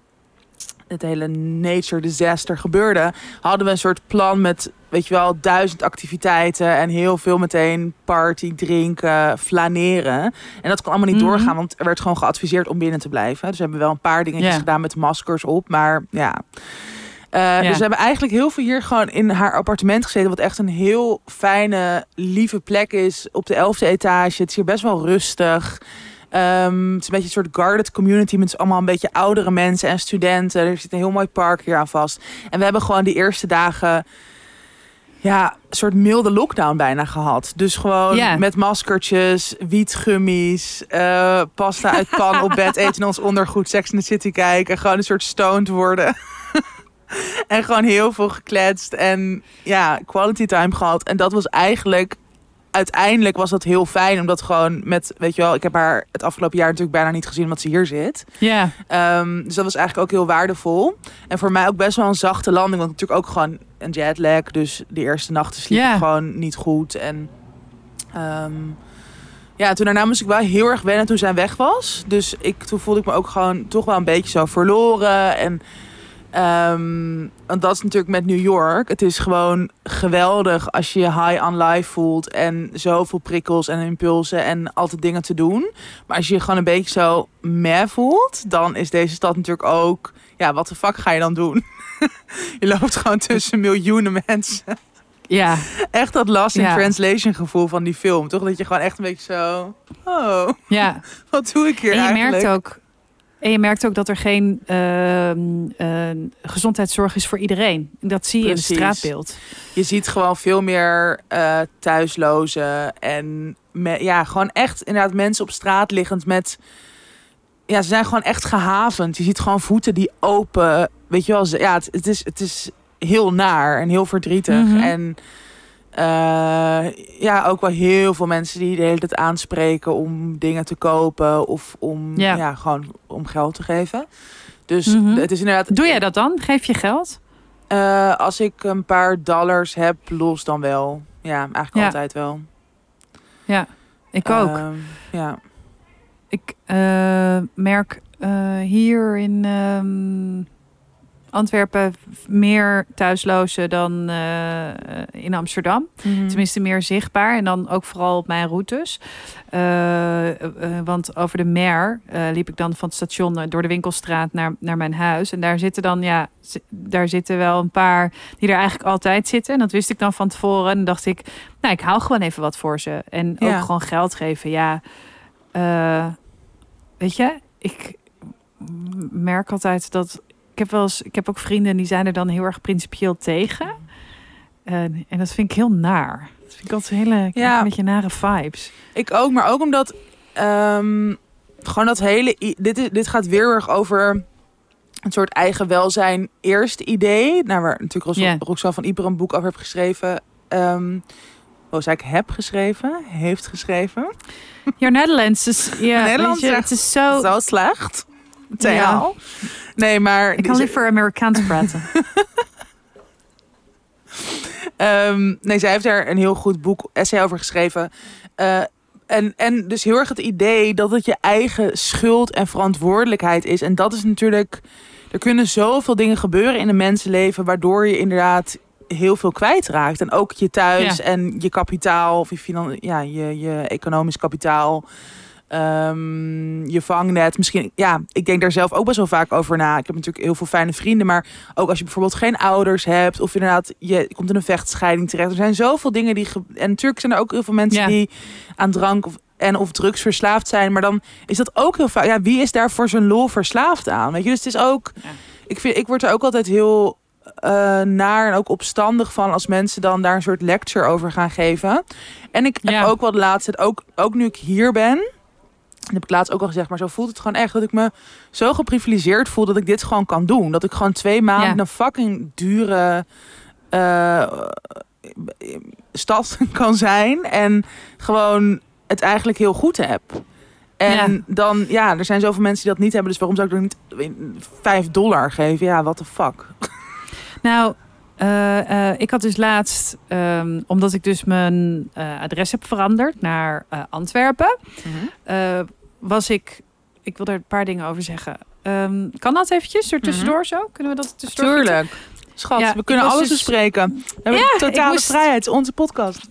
het hele nature disaster gebeurde, hadden we een soort plan met, weet je wel, duizend activiteiten en heel veel meteen party, drinken, flaneren. En dat kon allemaal niet Mhm. doorgaan, want er werd gewoon geadviseerd om binnen te blijven. Dus we hebben wel een paar dingetjes gedaan met maskers op, maar ja. Eh, Dus we hebben eigenlijk heel veel hier gewoon in haar appartement gezeten. Wat echt een heel fijne, lieve plek is. Op de elfde etage. Het is hier best wel rustig. Ehm, het is een beetje een soort guarded community. Met allemaal een beetje oudere mensen en studenten. Er zit een heel mooi park hier aan vast. En we hebben gewoon die eerste dagen... Ja, een soort milde lockdown bijna gehad. Dus gewoon met maskertjes, wietgummies, eh, pasta uit pan op bed eten ons ondergoed, Sex in the City kijken. Gewoon een soort stoned worden. En gewoon heel veel gekletst en ja, quality time gehad. En dat was eigenlijk, uiteindelijk was dat heel fijn. Omdat gewoon met, weet je wel, ik heb haar het afgelopen jaar natuurlijk bijna niet gezien omdat ze hier zit. Ja. Ehm, dus dat was eigenlijk ook heel waardevol. En voor mij ook best wel een zachte landing. Want natuurlijk ook gewoon een jetlag. Dus de eerste nachten sliep ik gewoon niet goed. En ehm, ja, toen daarna moest ik wel heel erg wennen toen zij weg was. Dus ik, toen voelde ik me ook gewoon toch wel een beetje zo verloren. En ehm, want dat is natuurlijk met New York. Het is gewoon geweldig als je je high on life voelt. En zoveel prikkels en impulsen en altijd dingen te doen. Maar als je je gewoon een beetje zo meh voelt, dan is deze stad natuurlijk ook. Ja, wat de fuck ga je dan doen? je loopt gewoon tussen miljoenen mensen. Ja. Echt dat lost in Ja. translation gevoel van die film, toch? Dat je gewoon echt een beetje zo. Oh, Ja. wat doe ik hier En je eigenlijk? merkt ook, En je merkt ook dat er geen ehm, eh, gezondheidszorg is voor iedereen. Dat zie je Precies. in het straatbeeld. Je ziet gewoon veel meer eh, thuislozen en me- ja, gewoon echt inderdaad mensen op straat liggend met... Ja, ze zijn gewoon echt gehavend. Je ziet gewoon voeten die open, weet je wel. ze- Ja, het, het, is, het is heel naar en heel verdrietig. Mhm. En eh, ja, ook wel heel veel mensen die de hele tijd aanspreken om dingen te kopen of om, Ja. ja. gewoon om geld te geven. Dus Mhm. het is inderdaad... Doe jij dat dan? Geef je geld? Eh, als ik een paar dollars heb, los dan wel. Ja, eigenlijk Ja. altijd wel. Ik ook. Ehm, ja. Ik eh, merk hier in ehm, Antwerpen meer thuislozen dan eh, in Amsterdam. Mhm. Tenminste, meer zichtbaar. En dan ook vooral op mijn routes. Eh, eh, eh, want over de Mer eh, liep ik dan van het station eh, door de winkelstraat naar, naar mijn huis. En daar zitten dan, ja, daar zitten wel een paar die er eigenlijk altijd zitten. En dat wist ik dan van tevoren. En dan dacht ik, nou, ik hou gewoon even wat voor ze. En Ja. ook gewoon geld geven. Ja, eh, weet je, ik merk altijd dat. Ik heb wel eens, ik heb ook vrienden die zijn er dan heel erg principieel tegen. En, en dat vind ik heel naar. Dat vind ik altijd hele ik Ja. een beetje nare vibes. Ik ook, maar ook omdat ehm, gewoon dat hele... Dit, is, dit gaat weer erg over een soort eigen welzijn eerste idee. Nou, waar natuurlijk Ja. Roxanne van Ieper een boek over heeft geschreven. Ehm oh, zei ik heb geschreven? Heeft geschreven? Your Netherlands is ja, Nederlands weet je, echt het is zo. Zo slecht. Ja. Nee, maar... Ik kan liever Amerikaans praten. Ehm, nee, zij heeft daar een heel goed boek, essay over geschreven. Eh, en, en dus heel erg het idee dat het je eigen schuld en verantwoordelijkheid is. En dat is natuurlijk... Er kunnen zoveel dingen gebeuren in een mensenleven... waardoor je inderdaad heel veel kwijtraakt. En ook je thuis Ja. en je kapitaal... of je, finan ja, je, je economisch kapitaal... Ehm, je vangnet. Misschien, ja, ik denk daar zelf ook best wel vaak over na. Ik heb natuurlijk heel veel fijne vrienden, maar ook als je bijvoorbeeld geen ouders hebt, of inderdaad, je komt in een vechtscheiding terecht. Er zijn zoveel dingen die. En natuurlijk zijn er ook heel veel mensen Ja. die aan drank of, en of drugs verslaafd zijn. Maar dan is dat ook heel vaak. Ja, wie is daar voor zijn lol verslaafd aan? Weet je, dus het is ook. Ja. Ik, vind, ik word er ook altijd heel eh, naar en ook opstandig van als mensen dan daar een soort lecture over gaan geven. En ik Ja. heb ook wel de laatste, ook, ook nu ik hier ben. Dat heb ik laatst ook al gezegd, maar zo voelt het gewoon echt dat ik me zo geprivilegeerd voel dat ik dit gewoon kan doen. Dat ik gewoon twee maanden Ja. een fucking dure eh, stad kan zijn en gewoon het eigenlijk heel goed heb. En Ja. dan, ja, er zijn zoveel mensen die dat niet hebben, dus waarom zou ik dan niet 5 dollar geven? Ja, what the fuck. Nou, eh, eh, ik had dus laatst, ehm, omdat ik dus mijn eh, adres heb veranderd naar Antwerpen, eh, was ik, ik wil er een paar dingen over zeggen. Ehm, kan dat eventjes er tussendoor zo? Kunnen we dat tussendoor? Tuurlijk. Schat, Ja, we kunnen alles dus- bespreken. We hebben Ja, totale moest- vrijheid. Onze podcast.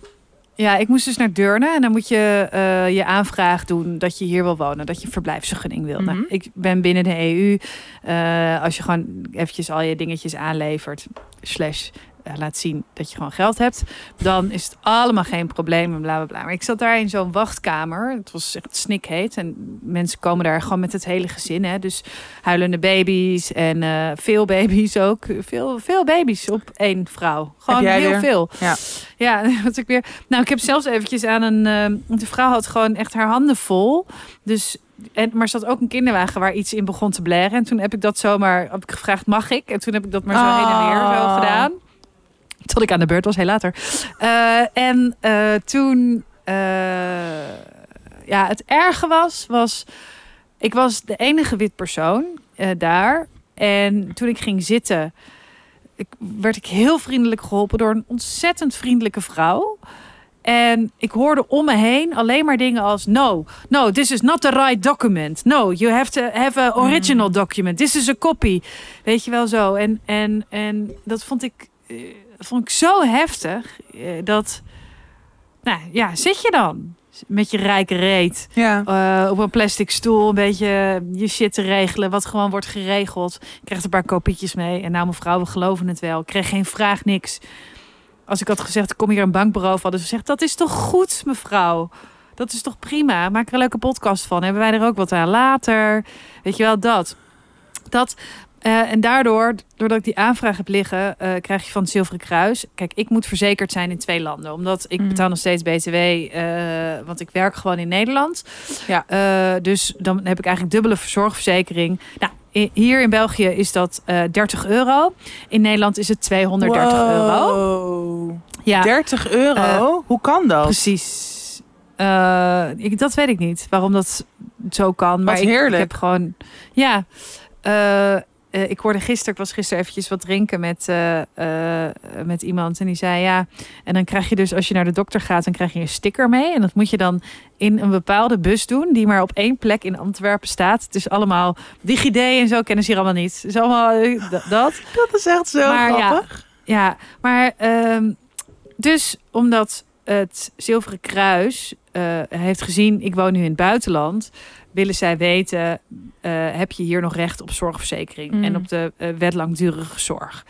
Ja, ik moest dus naar Deurne en dan moet je eh, je aanvraag doen dat je hier wil wonen, dat je verblijfsvergunning wil. Nou, Mhm. ik ben binnen de EU. Eh, als je gewoon eventjes al je dingetjes aanlevert, slash laat zien dat je gewoon geld hebt, dan is het allemaal geen probleem en bla bla bla. Maar ik zat daar in zo'n wachtkamer. Het was echt snikheet en mensen komen daar gewoon met het hele gezin. Hè? Dus huilende baby's en eh, veel baby's ook. Veel, veel baby's op één vrouw. Gewoon heel weer? veel. Ja. Ja, wat ik weer. Nou, ik heb zelfs eventjes aan een. eh, de vrouw had gewoon echt haar handen vol. Dus. En, maar had ook een kinderwagen waar iets in begon te blaren. En toen heb ik dat zomaar heb ik gevraagd, mag ik? En toen heb ik dat maar zo heen en weer zo Oh. gedaan. Tot ik aan de beurt was, heel later. Eh, en eh, toen, eh, ja, het erge was, was, ik was de enige wit persoon daar. En toen ik ging zitten, ik, werd ik heel vriendelijk geholpen door een ontzettend vriendelijke vrouw. En ik hoorde om me heen alleen maar dingen als: No, no, this is not the right document. No, you have to have a original document. This is a copy. Weet je wel zo. En, en, en dat vond ik, vond ik zo heftig eh, dat. Nou ja, zit je dan met je rijke reet Ja. eh, op een plastic stoel een beetje je shit te regelen, wat gewoon wordt geregeld. Ik kreeg een paar kopietjes mee en nou mevrouw, we geloven het wel. Ik kreeg geen vraag, niks. Als ik had gezegd, ik kom hier een bankbureau van, hadden ze gezegd, dat is toch goed mevrouw? Dat is toch prima? Maak er een leuke podcast van. Hebben wij er ook wat aan later? Weet je wel, dat. Dat eh, en daardoor, doordat ik die aanvraag heb liggen, eh, krijg je van het Zilveren Kruis. Kijk, ik moet verzekerd zijn in twee landen. Omdat ik Mhm. betaal nog steeds BTW, eh, want ik werk gewoon in Nederland. Ja. Dus dan heb ik eigenlijk dubbele zorgverzekering. Nou, hier in België is dat eh 30 euro. In Nederland is het 230 euro. Ja, 30 euro? Hoe kan dat? precies. Ik, dat weet ik niet, waarom dat zo kan. Maar Wat ik, ik heerlijk. heb gewoon... Ja, eh, ik hoorde gisteren, ik was gisteren eventjes wat drinken met, eh, eh, met iemand. En die zei ja, en dan krijg je dus als je naar de dokter gaat, dan krijg je een sticker mee. En dat moet je dan in een bepaalde bus doen, die maar op één plek in Antwerpen staat. Het is allemaal DigiD en zo kennen ze hier allemaal niet. Het is allemaal dat. Dat is echt zo Maar ja, grappig. Ja, maar ehm, dus omdat het Zilveren Kruis heeft gezien, ik woon nu in het buitenland, willen zij weten, eh, heb je hier nog recht op zorgverzekering Mm. en op de eh, wet langdurige zorg.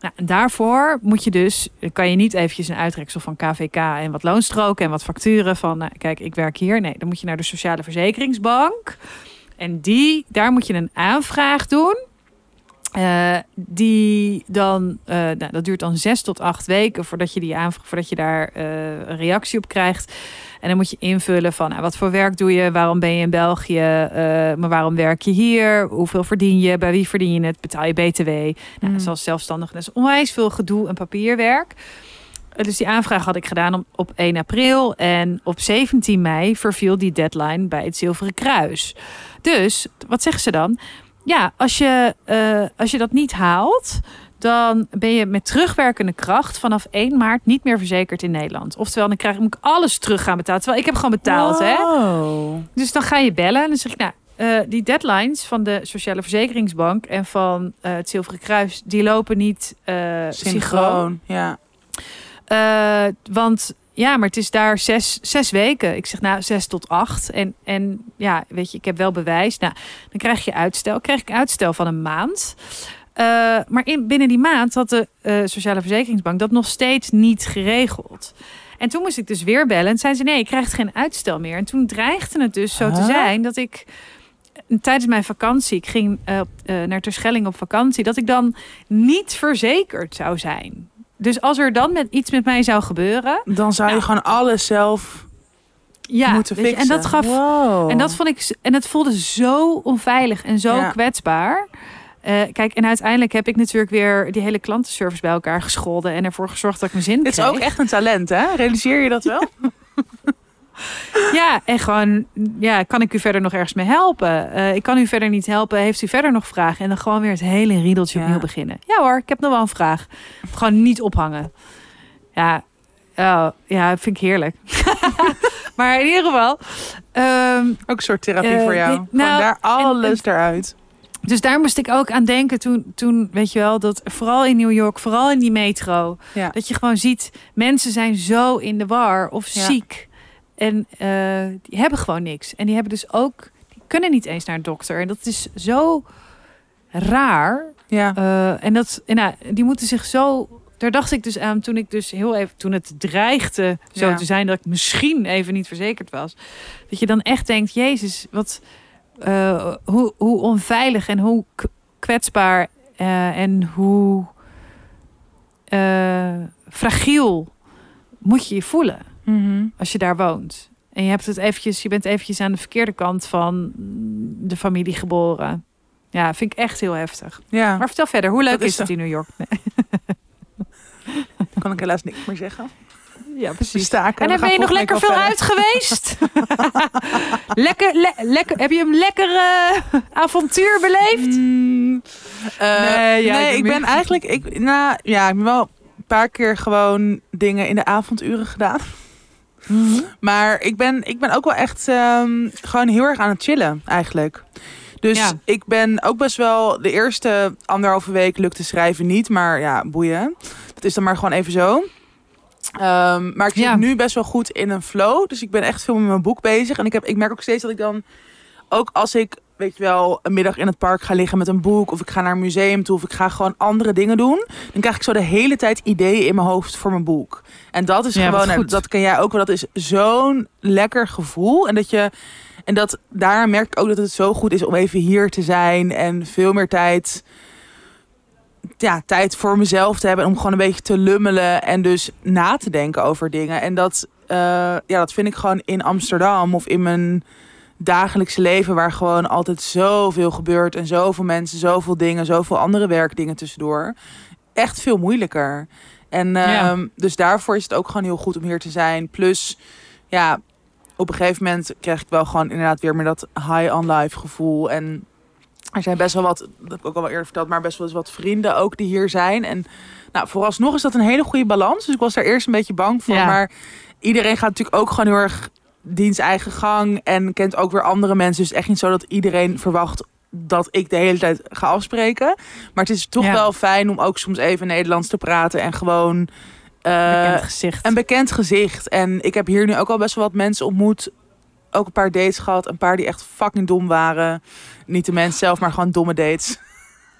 Nou, en daarvoor moet je dus, kan je niet eventjes een uitreksel van KVK en wat loonstroken en wat facturen van, nou, kijk, ik werk hier. Nee, dan moet je naar de Sociale Verzekeringsbank. En die, daar moet je een aanvraag doen. Eh, die dan, eh, nou, dat duurt dan zes tot acht weken voordat je die aanvraag, voordat je daar eh, een reactie op krijgt. En dan moet je invullen van nou, wat voor werk doe je, waarom ben je in België, maar waarom werk je hier, hoeveel verdien je, bij wie verdien je het, betaal je BTW. Nou. Zoals zelfstandig, dat is onwijs veel gedoe en papierwerk. Dus die aanvraag had ik gedaan op, op 1 april. En op 17 mei verviel die deadline bij het Zilveren Kruis. Dus, wat zeggen ze dan? Ja, als je, eh, als je dat niet haalt, dan ben je met terugwerkende kracht vanaf 1 maart niet meer verzekerd in Nederland. Oftewel, dan krijg, moet ik alles terug gaan betalen. Terwijl ik heb gewoon betaald, hè? Dus dan ga je bellen en dan zeg ik, nou, eh, die deadlines van de Sociale Verzekeringsbank en van eh, het Zilveren Kruis, die lopen niet synchroon. Synchroon. Ja. Want ja, maar het is daar zes, zes weken. Ik zeg nou zes tot acht. En, en ja, weet je, ik heb wel bewijs. Nou, dan krijg je uitstel. Krijg ik uitstel van een maand. Eh, maar in, binnen die maand had de eh, Sociale Verzekeringsbank dat nog steeds niet geregeld. En toen moest ik dus weer bellen. En zei ze: nee, je krijgt geen uitstel meer. En toen dreigde het dus zo te Huh? zijn dat ik eh, tijdens mijn vakantie, ik ging eh, naar Terschelling op vakantie, dat ik dan niet verzekerd zou zijn. Dus als er dan met iets met mij zou gebeuren, Dan zou je gewoon alles zelf ja, moeten je, fixen. en dat gaf Wow. en dat vond ik en het voelde zo onveilig en zo Ja. kwetsbaar. Eh, kijk, en uiteindelijk heb ik natuurlijk weer die hele klantenservice bij elkaar gescholden en ervoor gezorgd dat ik mijn zin Dit is ook echt een talent, hè? Realiseer je dat wel? Ja, en gewoon, ja, kan ik u verder nog ergens mee helpen? Eh, ik kan u verder niet helpen. Heeft u verder nog vragen? En dan gewoon weer het hele riedeltje Ja. opnieuw beginnen. Ja hoor, ik heb nog wel een vraag. Gewoon niet ophangen. Ja, oh, ja, vind ik heerlijk. maar in ieder geval. ehm, Ook een soort therapie Eh, voor jou. dit- nou, daar alles eruit. dus daar moest ik ook aan denken toen, toen, weet je wel, dat vooral in New York, vooral in die metro, Ja. dat je gewoon ziet, mensen zijn zo in de war of Ja. ziek. En eh, die hebben gewoon niks. En die hebben dus ook, die kunnen niet eens naar een dokter. En dat is zo raar. Ja. Eh, en dat, en nou, die moeten zich zo. Daar dacht ik dus aan toen ik dus heel even, toen het dreigde zo Ja. te zijn dat ik misschien even niet verzekerd was. Dat je dan echt denkt, Jezus, wat, eh, hoe, hoe onveilig en hoe kwetsbaar en hoe fragiel moet je je voelen Mhm. als je daar woont. En je hebt het eventjes, je bent eventjes aan de verkeerde kant van de familie geboren. Ja, vind ik echt heel heftig. Ja, Maar vertel verder, hoe leuk is is, het in New York? Nee. kan ik helaas niks meer zeggen. Ja, precies. staken. En dan ben je nog lekker veel uit geweest? lekker, le- lekker, heb je een lekker eh, avontuur beleefd? Mm, eh, Nee, ja, nee, ik ik ben eigenlijk... Ik, nou, ja, ik heb wel een paar keer gewoon dingen in de avonduren gedaan. Mhm. Maar ik ben, ik ben ook wel echt ehm, gewoon heel erg aan het chillen eigenlijk. Dus Ja. ik ben ook best wel de eerste anderhalve week lukte schrijven niet. Maar ja, boeien. Dat is dan maar gewoon even zo. Ehm, maar ik zit Ja. nu best wel goed in een flow. Dus ik ben echt veel met mijn boek bezig. En ik, heb, ik merk ook steeds dat ik dan... Ook als ik weet je wel, een middag in het park ga liggen met een boek. Of ik ga naar een museum toe. Of ik ga gewoon andere dingen doen. Dan krijg ik zo de hele tijd ideeën in mijn hoofd voor mijn boek. En dat is Ja, gewoon, goed. dat ken jij ook wel. Dat is zo'n lekker gevoel. En dat je, en dat daar merk ik ook dat het zo goed is om even hier te zijn. En veel meer tijd, ja, tijd voor mezelf te hebben. Om gewoon een beetje te lummelen. En dus na te denken over dingen. En dat, eh, ja, dat vind ik gewoon in Amsterdam of in mijn dagelijkse leven waar gewoon altijd zoveel gebeurt en zoveel mensen, zoveel dingen, zoveel andere werkdingen tussendoor. Echt veel moeilijker. En Ja. ehm, dus daarvoor is het ook gewoon heel goed om hier te zijn. Plus, ja, op een gegeven moment krijg ik wel gewoon inderdaad weer meer dat high on life gevoel. En er zijn best wel wat, dat heb ik ook al wel eerder verteld, maar best wel eens wat vrienden ook die hier zijn. En nou, vooralsnog is dat een hele goede balans. Dus ik was daar eerst een beetje bang voor. Ja. Maar iedereen gaat natuurlijk ook gewoon heel erg diens eigen gang. En kent ook weer andere mensen. Dus echt niet zo dat iedereen verwacht dat ik de hele tijd ga afspreken. Maar het is toch Ja. wel fijn om ook soms even Nederlands te praten. En gewoon eh, Bekend gezicht. een bekend gezicht. En ik heb hier nu ook al best wel wat mensen ontmoet. Ook een paar dates gehad. Een paar die echt fucking dom waren. Niet de mens zelf, maar gewoon domme dates.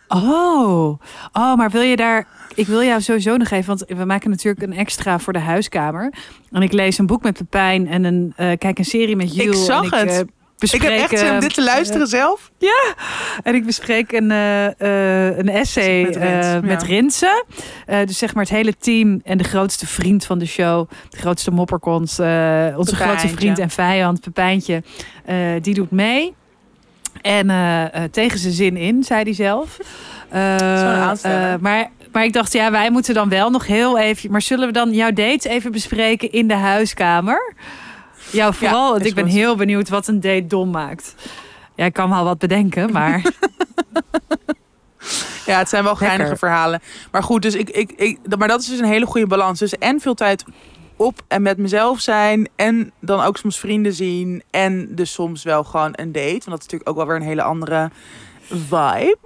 Oh. oh, maar wil je daar... Ik wil jou sowieso nog even, want we maken natuurlijk een extra voor de huiskamer. En ik lees een boek met Pepijn en een, eh, kijk een serie met Jules. zag en ik, het. eh, Ik heb echt zin om eh, dit te luisteren zelf. En ik bespreek een, een essay Met ja. met Rinsen. Dus zeg maar het hele team en de grootste vriend van de show. De grootste mopperkont. eh, onze grootste vriend en vijand, Pepijntje. die doet mee. En eh, eh, tegen zijn zin in, zei hij zelf. Eh, eh, maar, maar ik dacht, ja, wij moeten dan wel nog heel even... Maar zullen we dan jouw dates even bespreken in de huiskamer? Jou vooral, want ik ben goed. heel benieuwd wat een date dom maakt. Ja, ik kan wel wat bedenken, maar... Ja, het zijn wel geinige Lekker. verhalen. Maar goed, dus ik, ik, ik, dat- maar dat is dus een hele goede balans. Dus en veel tijd op en met mezelf zijn. En dan ook soms vrienden zien. En dus soms wel gewoon een date. Want dat is natuurlijk ook wel weer een hele andere vibe.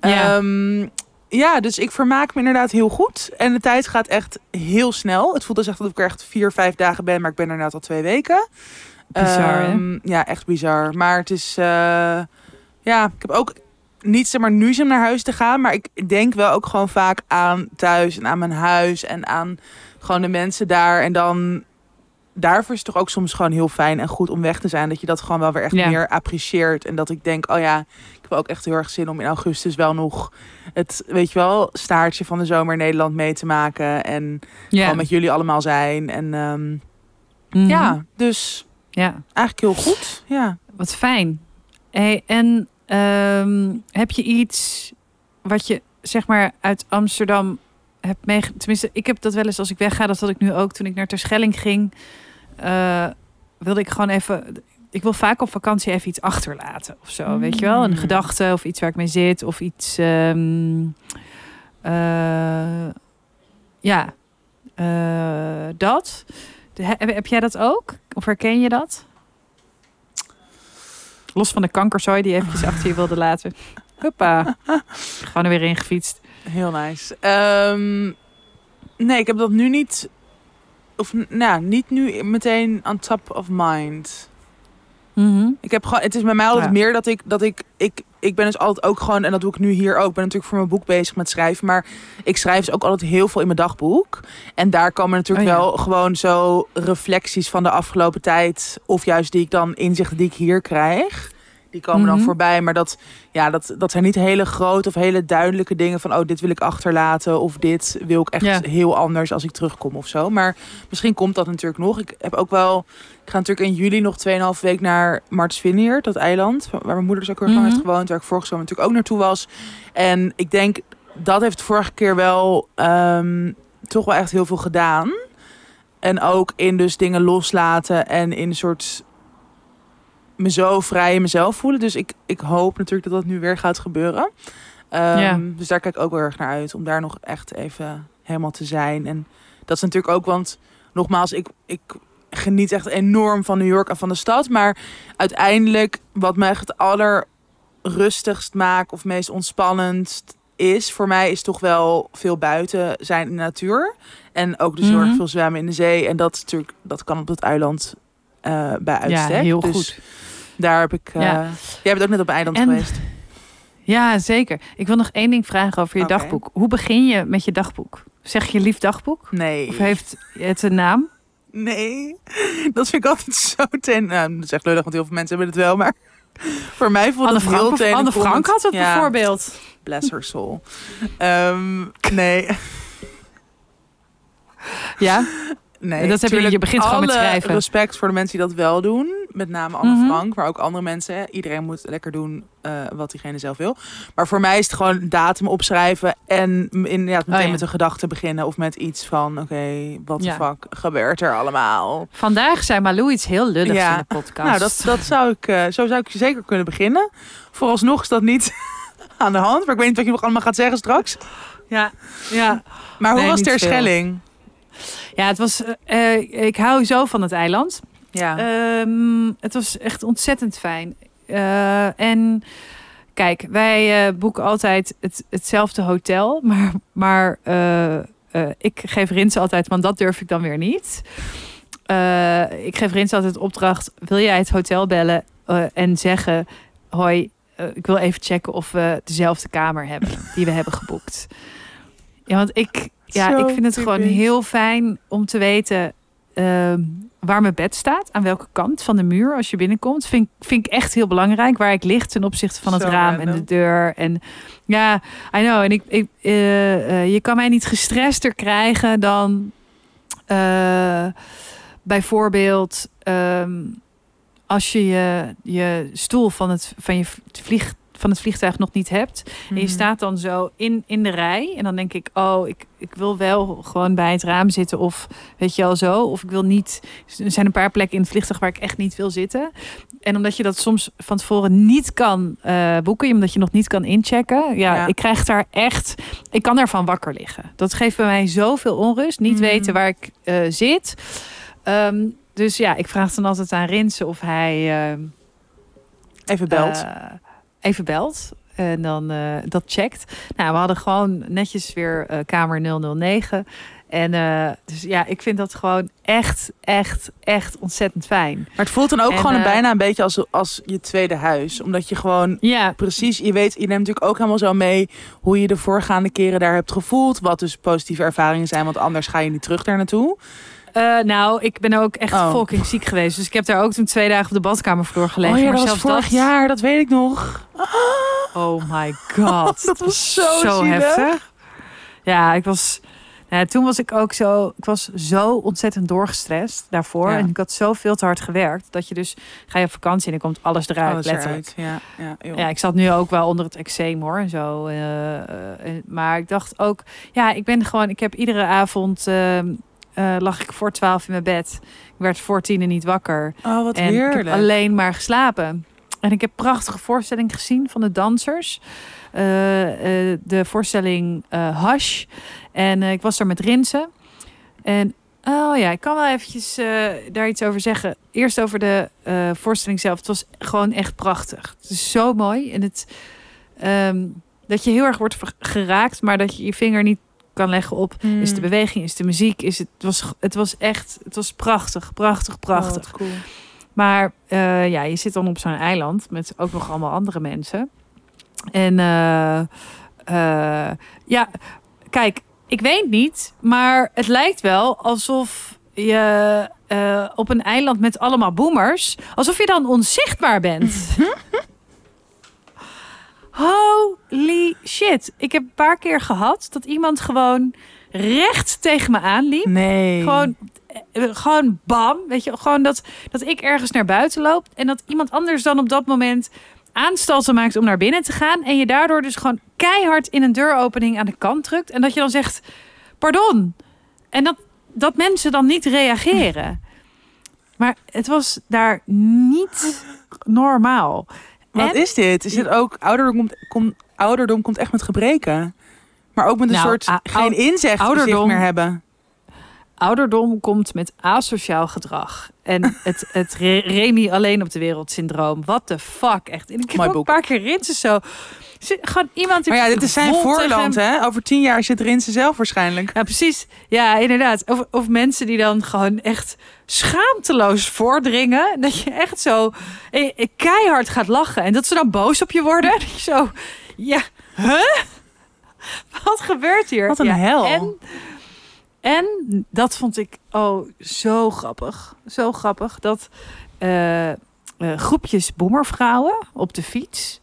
Ja. Ehm, ja, dus ik vermaak me inderdaad heel goed. En de tijd gaat echt heel snel. Het voelt dus echt dat ik er echt vier, vijf dagen ben. Maar ik ben er inderdaad al twee weken. Bizar, hè? Ehm, Ja, echt bizar. Maar het is... eh, ja, ik heb ook niet zeg maar nu zin om naar huis te gaan. Maar ik denk wel ook gewoon vaak aan thuis en aan mijn huis. En aan gewoon de mensen daar. En dan... Daarvoor is het toch ook soms gewoon heel fijn en goed om weg te zijn. Dat je dat gewoon wel weer echt Ja. meer apprecieert. En dat ik denk, oh ja, ik heb ook echt heel erg zin om in augustus wel nog het, weet je wel, staartje van de zomer in Nederland mee te maken. En Ja, gewoon met jullie allemaal zijn. En ehm, Mhm. ja, dus ja. eigenlijk heel goed. Ja. Wat fijn. Hey, en ehm, heb je iets wat je zeg maar uit Amsterdam hebt meegemaakt? Tenminste, ik heb dat wel eens als ik wegga. Dat had ik nu ook toen ik naar Terschelling ging. eh, wilde ik gewoon even... Ik wil vaak op vakantie even iets achterlaten of zo. Weet je wel? Een Mm. gedachte of iets waar ik mee zit. Of iets... ehm, eh, ja, eh, dat. De- heb, heb jij dat ook? Of herken je dat? Los van de kankerzooi die eventjes achter je wilde laten. Huppa. Gewoon er weer in gefietst. Heel nice. Ehm, nee, ik heb dat nu niet. Of nou, niet nu meteen on top of mind. Ik heb gewoon. Het is bij mij altijd Ja. meer dat ik dat ik ik ik ben dus altijd ook gewoon en dat doe ik nu hier ook. Ik ben natuurlijk voor mijn boek bezig met schrijven, maar ik schrijf dus ook altijd heel veel in mijn dagboek. En daar komen natuurlijk Oh ja. wel gewoon zo reflecties van de afgelopen tijd of juist die ik dan inzichten die ik hier krijg. Die komen dan Mhm. voorbij, maar dat, ja, dat, dat zijn niet hele grote of hele duidelijke dingen van, oh, dit wil ik achterlaten of dit wil ik echt Ja. heel anders als ik terugkom of zo. Maar misschien komt dat natuurlijk nog. Ik heb ook wel, ik ga natuurlijk in juli nog 2,5 week naar Mart's Vineyard, dat eiland, waar mijn moeder dus ook heel lang Mhm. heeft gewoond, waar ik vorige zomer natuurlijk ook naartoe was. En ik denk, dat heeft de vorige keer wel ehm, toch wel echt heel veel gedaan. En ook in dus dingen loslaten en in een soort me zo vrij in mezelf voelen. Dus ik, ik hoop natuurlijk dat dat nu weer gaat gebeuren. Ehm, Ja. Dus daar kijk ik ook wel erg naar uit. Om daar nog echt even helemaal te zijn. En dat is natuurlijk ook, want nogmaals, ik, ik geniet echt enorm van New York en van de stad. Maar uiteindelijk, wat mij echt het allerrustigst maakt of meest ontspannendst is voor mij, is toch wel veel buiten zijn in de natuur. En ook dus heel erg Mhm. veel zwemmen in de zee. En dat natuurlijk, dat kan op het eiland eh, bij Ja, uitstek. heel Dus goed. Daar heb ik... eh, Ja. Jij bent ook net op eiland En- geweest. Ja, zeker. Ik wil nog één ding vragen over je dagboek. Hoe begin je met je dagboek? Zeg je lief dagboek? Nee. Of heeft het een naam? Nee. Dat vind ik altijd zo ten... Nou, dat is echt lullig, want heel veel mensen hebben het wel, maar... Voor mij voelt Anne het heel Frank, ten Anne Frank had het Ja, bijvoorbeeld. Bless her soul. Ehm, nee. Ja? Nee, Dat heb je- begint gewoon met alle schrijven. respect voor de mensen die dat wel doen. Met name Anne Mhm. Frank, maar ook andere mensen. Iedereen moet lekker doen eh, wat diegene zelf wil. Maar voor mij is het gewoon datum opschrijven en inderdaad meteen Oh ja. met een gedachte beginnen. Of met iets van, oké, wat de fuck gebeurt er allemaal? Vandaag zei Malou iets heel lulligs Ja. in de podcast. Nou, dat, dat zou ik, eh, zo zou ik zeker kunnen beginnen. Vooralsnog is dat niet aan de hand. Maar ik weet niet wat je nog allemaal gaat zeggen straks. Ja, ja. Maar hoe Nee, was Ter. Schelling? Ja, het was... eh, eh, ik hou zo van het eiland. Ja. Ehm, het was echt ontzettend fijn. Eh, en kijk, wij boeken altijd het, hetzelfde hotel. Maar, maar ik geef Rins altijd, want dat durf ik dan weer niet. Ik geef Rins altijd de opdracht: wil jij het hotel bellen en zeggen: Hoi, ik wil even checken of we dezelfde kamer hebben die we hebben geboekt. Ja, want ik, ja, Zo ik vind het gewoon heel fijn om te weten ehm, waar mijn bed staat, aan welke kant van de muur als je binnenkomt. Vind, vind ik echt heel belangrijk waar ik lig ten opzichte van het Zo raam en de deur. En ja, I know. En ik, ik, eh, eh, je kan mij niet gestrester krijgen dan eh, bijvoorbeeld ehm, als je, je je stoel van het, van, je vlieg, van het vliegtuig nog niet hebt. En je Mhm. staat dan zo in, in de rij. En dan denk ik, oh, ik, ik wil wel gewoon bij het raam zitten. Of weet je al zo. Of ik wil niet. Er zijn een paar plekken in het vliegtuig waar ik echt niet wil zitten. En omdat je dat soms van tevoren niet kan eh, boeken. Omdat je nog niet kan inchecken. Ja, Ja. ik krijg daar echt. Ik kan daarvan wakker liggen. Dat geeft bij mij zoveel onrust. Niet Mhm. weten waar ik eh, zit. Ehm, dus ja, ik vraag dan altijd aan Rinsen of hij. ehm, Even belt. Even belt. En dan eh, dat checkt. Nou, we hadden gewoon netjes weer eh, kamer 009. En eh, dus ja, ik vind dat gewoon echt, echt, echt ontzettend fijn. maar het voelt dan ook en, gewoon bijna een beetje als, als je tweede huis. Omdat je gewoon Ja, precies, je weet, je neemt natuurlijk ook helemaal zo mee hoe je de voorgaande keren daar hebt gevoeld. Wat dus positieve ervaringen zijn, want anders ga je niet terug daar naartoe. Eh, nou, ik ben ook echt Oh. fucking ziek geweest. Dus ik heb daar ook toen twee dagen op de badkamervloer gelegen. oh ja, maar dat was vorig jaar, dat weet ik nog. Oh my god. Dat was zo heftig. Ja, ik was. Toen was ik ook zo. Ik was zo ontzettend doorgestrest daarvoor. Ja. En ik had zoveel te hard gewerkt. Dat je dus ga je op vakantie en dan komt alles eruit. Alles letterlijk. eruit. Ja, ja. Ja, ik zat nu ook wel onder het eczeem hoor en zo. eh, eh, maar ik dacht ook, ja, ik ben gewoon, ik heb iedere avond eh, lag ik voor twaalf in mijn bed. Ik werd voor tien en niet wakker. oh, wat en ik heerlijk. heb alleen maar geslapen. En ik heb prachtige voorstellingen gezien van de dansers. Eh, eh, de voorstelling Hash. En ik was daar met Rinsen. En oh ja, ik kan wel eventjes daar iets over zeggen. Eerst over de voorstelling zelf. Het was gewoon echt prachtig. Het is zo mooi. En het, ehm, dat je heel erg wordt geraakt, maar dat je je vinger niet kan leggen op. Hmm. Is het de beweging, is het de muziek? Is het, het, was, het was echt, het was prachtig, prachtig, prachtig. Oh, cool. Maar eh, ja, je zit dan op zo'n eiland met ook nog allemaal andere mensen. En eh, eh, ja, kijk, ik weet niet, maar het lijkt wel alsof je op een eiland met allemaal boomers, alsof je dan onzichtbaar bent. Holy shit. Ik heb een paar keer gehad dat iemand gewoon recht tegen me aanliep. Nee. Gewoon, eh, gewoon bam. Weet je, gewoon dat, dat ik ergens naar buiten loop. En dat iemand anders dan op dat moment aanstalten maakt om naar binnen te gaan. En je daardoor dus gewoon keihard in een deuropening aan de kant drukt. En dat je dan zegt, pardon. En dat, dat mensen dan niet reageren. Maar het was daar niet normaal. Wat En- is dit? Is dit ook ouderdom komt, ouderdom komt echt met gebreken? Maar ook met een Nou, soort geen inzicht ouderdom- meer hebben. Ouderdom komt met asociaal gedrag. En het, het Re- Remy alleen op de wereld syndroom. What the fuck, echt. En ik heb ook een paar keer Rinsen zo... Zit- Gewoon iemand... die Maar ja, dit is zijn voorland, hè? Over tien jaar zit Rinse zelf waarschijnlijk. Ja, precies. Ja, inderdaad. Of, of mensen die dan gewoon echt schaamteloos voordringen. Dat je echt zo eh, keihard gaat lachen. En dat ze dan boos op je worden. Dat je zo, ja, huh? Wat gebeurt hier? Wat een ja, hel. En, en dat vond ik oh, zo grappig. Zo grappig. Dat eh, eh, groepjes boemervrouwen op de fiets...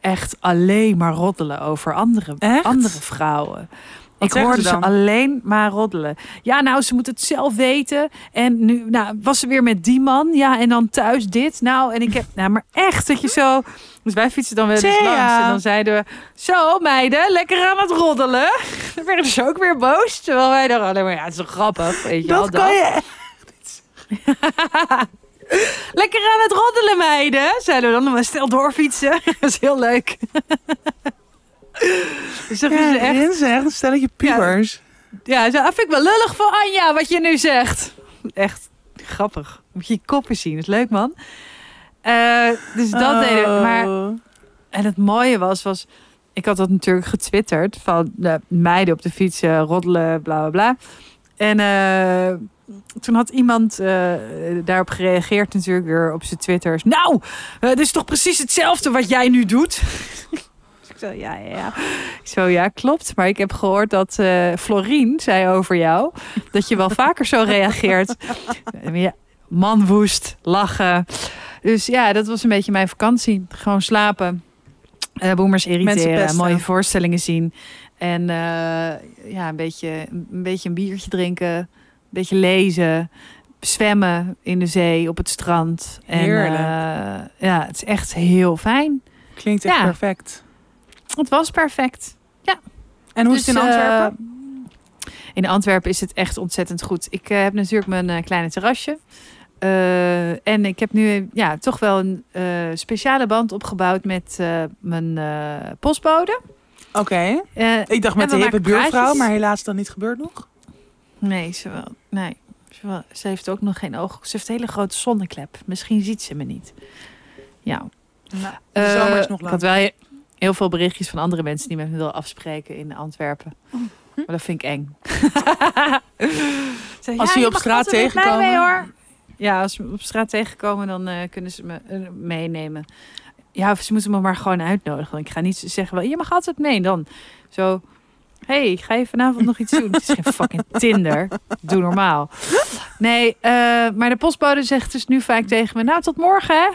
echt alleen maar roddelen over andere, Echt? andere vrouwen. Wat ik hoorde ze dan? alleen maar roddelen. Ja, nou, ze moet het zelf weten. En nu nou, was ze weer met die man. Ja, en dan thuis dit. Nou, en ik heb... Nou, maar echt dat je zo... Dus wij fietsen dan wel eens langs. En dan zeiden we... Zo, meiden, lekker aan het roddelen. Dan werden ze ook weer boos. Terwijl wij dan alleen maar... Ja, het is toch grappig, weet je wel. Dat kan je echt. Lekker aan het roddelen, meiden. Zeiden we dan. Maar stel doorfietsen. Dat is heel leuk. Dus dat is Ja, echt... Echt een stelletje pubers. Ja, zo, dat vind ik wel lullig van Anja, wat je nu zegt. Echt grappig. Moet je je koppen zien. Dat is leuk, man. Eh, dus dat deden we. Maar, Oh. en het mooie was, was... Ik had dat natuurlijk getwitterd. Van de meiden op de fiets eh, roddelen, bla, bla, bla. En eh, toen had iemand eh, daarop gereageerd natuurlijk weer op zijn twitters. Nou, eh, dit is toch precies hetzelfde wat jij nu doet? Zo, ja, ja, ja. Zo, ja, klopt. Maar ik heb gehoord dat eh Florien zei over jou... dat je wel vaker zo reageert. Ja, man woest, lachen. Dus ja, dat was een beetje mijn vakantie. Gewoon slapen. eh boomers Mensen irriteren. Mooie voorstellingen zien. En eh, ja, een beetje, een beetje een biertje drinken. Een beetje lezen. Zwemmen in de zee, op het strand. En, Heerlijk. ja, het is echt heel fijn. Klinkt echt Ja. perfect. Het was perfect. En hoe is het in Dus, Antwerpen? eh, in Antwerpen is het echt ontzettend goed. Ik eh, heb natuurlijk mijn eh, kleine terrasje. En ik heb nu ja, toch wel een speciale band opgebouwd met mijn postbode. Oké. Ik dacht met de hippe buurvrouw, praatjes. maar helaas dan niet gebeurd nog. nee, ze, wel, nee ze, wel- ze heeft ook nog geen oog. Ze heeft een hele grote zonneklep. Misschien ziet ze me niet. Ja. Nou, de zomer is nog ik lang. had wel he- heel veel berichtjes van andere mensen die met me wilden afspreken in Antwerpen. Maar dat vind ik eng. Als ze je op straat tegenkomen? mee, hoor. Ja, als ze op straat tegenkomen, dan eh, kunnen ze me eh, meenemen. Ja, of ze moeten me maar gewoon uitnodigen. Ik ga niet zeggen, wel, je mag altijd mee. Dan zo, hey, ga je vanavond nog iets doen? Het is geen fucking Tinder. Doe normaal. Nee, eh, maar de postbode zegt dus nu vaak tegen me, nou, tot morgen, hè?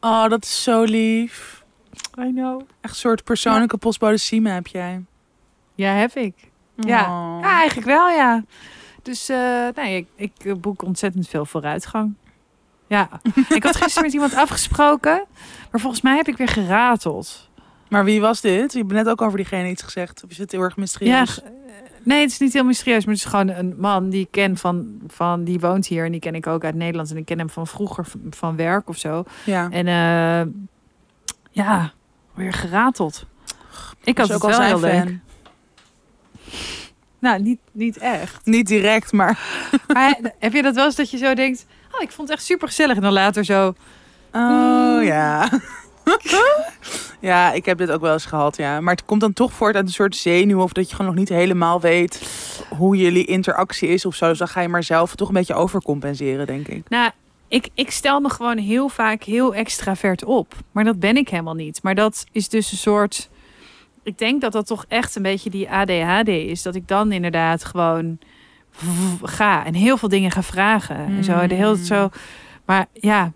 Oh, dat is zo lief. I know. Echt een soort persoonlijke postbode Sime heb jij. Ja, heb ik. Ja. Oh. Ja, eigenlijk wel, ja. Dus eh, nee, ik, ik eh, boek ontzettend veel vooruitgang. Ja, ik had gisteren met iemand afgesproken, maar volgens mij heb ik weer gerateld. Maar wie was dit? Je hebt net ook over diegene iets gezegd. Of is het heel erg Ja, mysterieus? g- nee, het is niet heel mysterieus, maar het is gewoon een man die ik ken van, van die woont hier en die ken ik ook uit Nederland en ik ken hem van vroeger van, van werk of zo. Ja. En eh, ja, weer gerateld. Ik had het ook al wel heel leuk. Nou, niet, niet echt. Niet direct, maar... Maar heb je dat wel eens dat je zo denkt... Oh, ik vond het echt super gezellig. En dan later zo... Oh, Mm. ja. ja, ik heb dit ook wel eens gehad, ja. Maar het komt dan toch voort uit een soort zenuw... of dat je gewoon nog niet helemaal weet hoe jullie interactie is of zo. Dus dan ga je maar zelf toch een beetje overcompenseren, denk ik. Nou, ik, ik stel me gewoon heel vaak heel extravert op. Maar dat ben ik helemaal niet. Maar dat is dus een soort... Ik denk dat dat toch echt een beetje die ADHD is. Dat ik dan inderdaad gewoon ga en heel veel dingen ga vragen. En zo, de hele zo. Maar ja,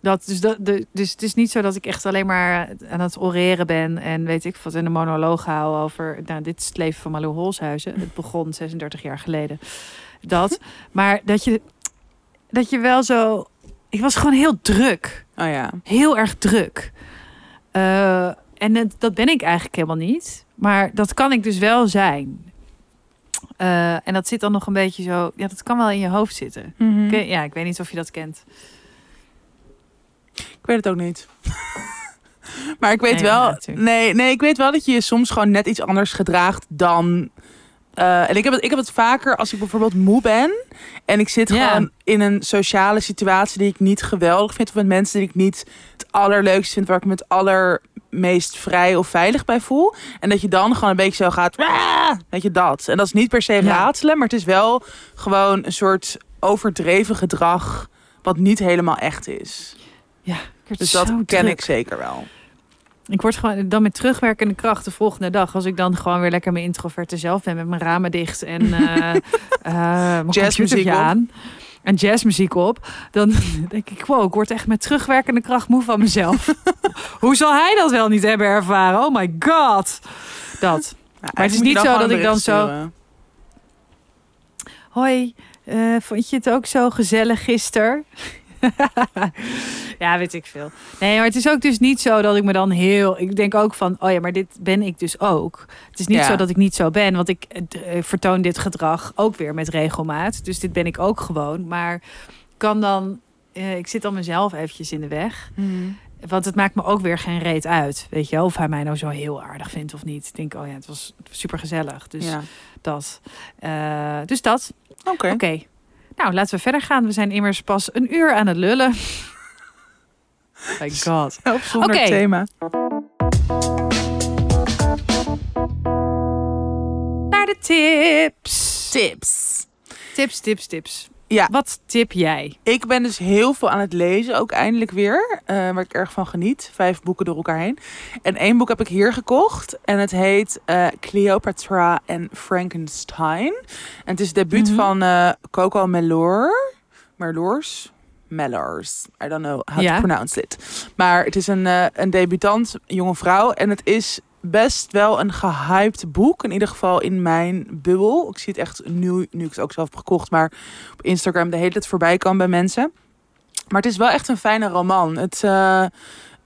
dat, dus, dat, de, dus het is niet zo dat ik echt alleen maar aan het oreren ben en weet ik wat in een monoloog hou over. Nou, dit is het leven van Malou Holshuizen. Het begon 36 jaar geleden. Dat, maar dat je, dat je wel zo. Ik was gewoon heel druk, Oh ja. heel erg druk. Eh, en dat, dat ben ik eigenlijk helemaal niet. Maar dat kan ik dus wel zijn. Eh, en dat zit dan nog een beetje zo. Ja, dat kan wel in je hoofd zitten. Mhm. Ja, ik weet niet of je dat kent. Ik weet het ook niet. maar ik weet Nee, wel... ja, nee, nee, ik weet wel dat je je soms gewoon net iets anders gedraagt dan Eh, en ik heb, het, ik heb het vaker als ik bijvoorbeeld moe ben. En ik zit gewoon in een sociale situatie die ik niet geweldig vind. Of met mensen die ik niet het allerleukst vind. Waar ik me het allermeest vrij of veilig bij voel. En dat je dan gewoon een beetje zo gaat. Weet je dat. En dat is niet per se Ja. raadselen. Maar het is wel gewoon een soort overdreven gedrag. Wat niet helemaal echt is. Ja, ik Dus dat ken ik zeker wel. Ik word gewoon dan met terugwerkende kracht de volgende dag. Als ik dan gewoon weer lekker mijn introverte zelf ben met mijn ramen dicht en mijn computertje op. aan. En jazzmuziek op. Dan denk ik, wow, ik word echt met terugwerkende kracht moe van mezelf. Hoe zal hij dat wel niet hebben ervaren? Oh my god. Dat. Maar het is niet zo dat ik dan zo-. Hoi, eh, vond je het ook zo gezellig gisteren? ja, weet ik veel. Nee, maar het is ook dus niet zo dat ik me dan heel... Ik denk ook van, oh ja, maar dit ben ik dus ook. Het is niet Ja. zo dat ik niet zo ben, want ik eh, vertoon dit gedrag ook weer met regelmaat. Dus dit ben ik ook gewoon. Maar kan dan... eh, ik zit dan mezelf eventjes in de weg. Want het maakt me ook weer geen reet uit. Weet je, wel, of hij mij nou zo heel aardig vindt of niet. Ik denk, oh ja, het was, super gezellig. Dus ja. dat. Eh, dus dat. Oké. Oké. Nou, laten we verder gaan. We zijn immers pas een uur aan het lullen. My god. Op zonder thema. Naar de tips. Tips. Tips, tips, tips. Ja. Wat tip jij? Ik ben dus heel veel aan het lezen, ook eindelijk weer. eh, waar ik erg van geniet. Vijf boeken door elkaar heen. En één boek heb ik hier gekocht. En het heet eh, Cleopatra en Frankenstein. En het is het debuut Mhm. van eh, Coco Melor. Merloors? Mellors. I don't know how to pronounce it. Maar het is een, eh, een debutant, jonge vrouw. En het is best wel een gehyped boek. In ieder geval in mijn bubbel. Ik zie het echt nu, nu ik het ook zelf heb gekocht. Maar op Instagram de hele tijd voorbij kan bij mensen. Maar het is wel echt een fijne roman. Het, eh,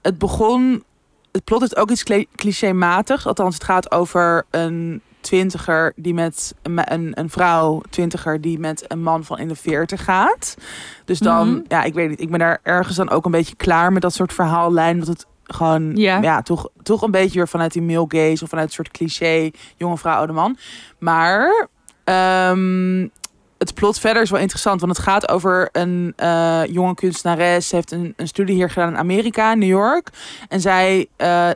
het begon... Het plot is ook iets cli- clichématig. Althans, het gaat over een twintiger die met een, een, vrouw, twintiger, die met een man van in de veertig gaat. Dus dan, Mhm. ja, ik weet niet. Ik ben daar ergens dan ook een beetje klaar met dat soort verhaallijn. Dat het gewoon, Ja. ja, toch, toch een beetje weer vanuit die male gaze of vanuit een soort cliché, jonge vrouw, oude man. Maar ehm, het plot verder is wel interessant, want het gaat over een eh, jonge kunstenares. Ze heeft een, een studie hier gedaan in Amerika, in New York. En zij eh,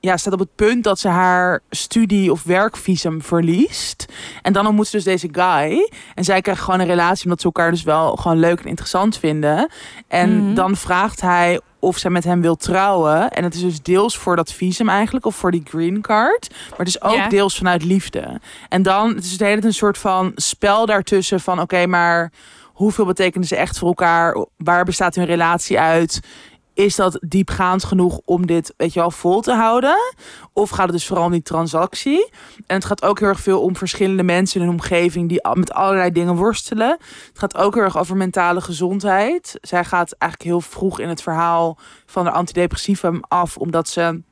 ja, staat op het punt dat ze haar studie- of werkvisum verliest. En dan ontmoet ze dus deze guy. En zij krijgen gewoon een relatie omdat ze elkaar dus wel gewoon leuk en interessant vinden. En Mhm. dan vraagt hij of zij met hem wil trouwen. En het is dus deels voor dat visum eigenlijk, of voor die green card. Maar het is ook Ja. deels vanuit liefde. En dan, het is de hele tijd een soort van spel daartussen van... oké, maar hoeveel betekenen ze echt voor elkaar? Waar bestaat hun relatie uit? Is dat diepgaand genoeg om dit, weet je wel, vol te houden? Of gaat het dus vooral om die transactie? En het gaat ook heel erg veel om verschillende mensen in hun omgeving... die met allerlei dingen worstelen. Het gaat ook heel erg over mentale gezondheid. Zij gaat eigenlijk heel vroeg in het verhaal van de antidepressivum af... omdat ze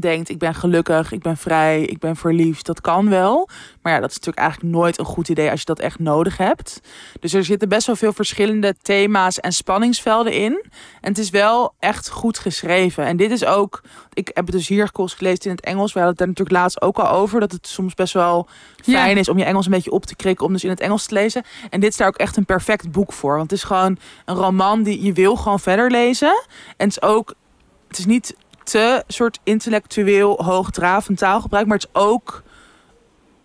denkt, ik ben gelukkig, ik ben vrij, ik ben verliefd. Dat kan wel. Maar ja, dat is natuurlijk eigenlijk nooit een goed idee als je dat echt nodig hebt. Dus er zitten best wel veel verschillende thema's en spanningsvelden in. En het is wel echt goed geschreven. En dit is ook, ik heb het dus hier gelezen in het Engels. We hadden het daar natuurlijk laatst ook al over. Dat het soms best wel fijn is om je Engels een beetje op te krikken. Om dus in het Engels te lezen. En dit is daar ook echt een perfect boek voor. Want het is gewoon een roman die je wil gewoon verder lezen. En het is ook, het is niet te soort intellectueel hoogdravend taalgebruik. Maar het is ook...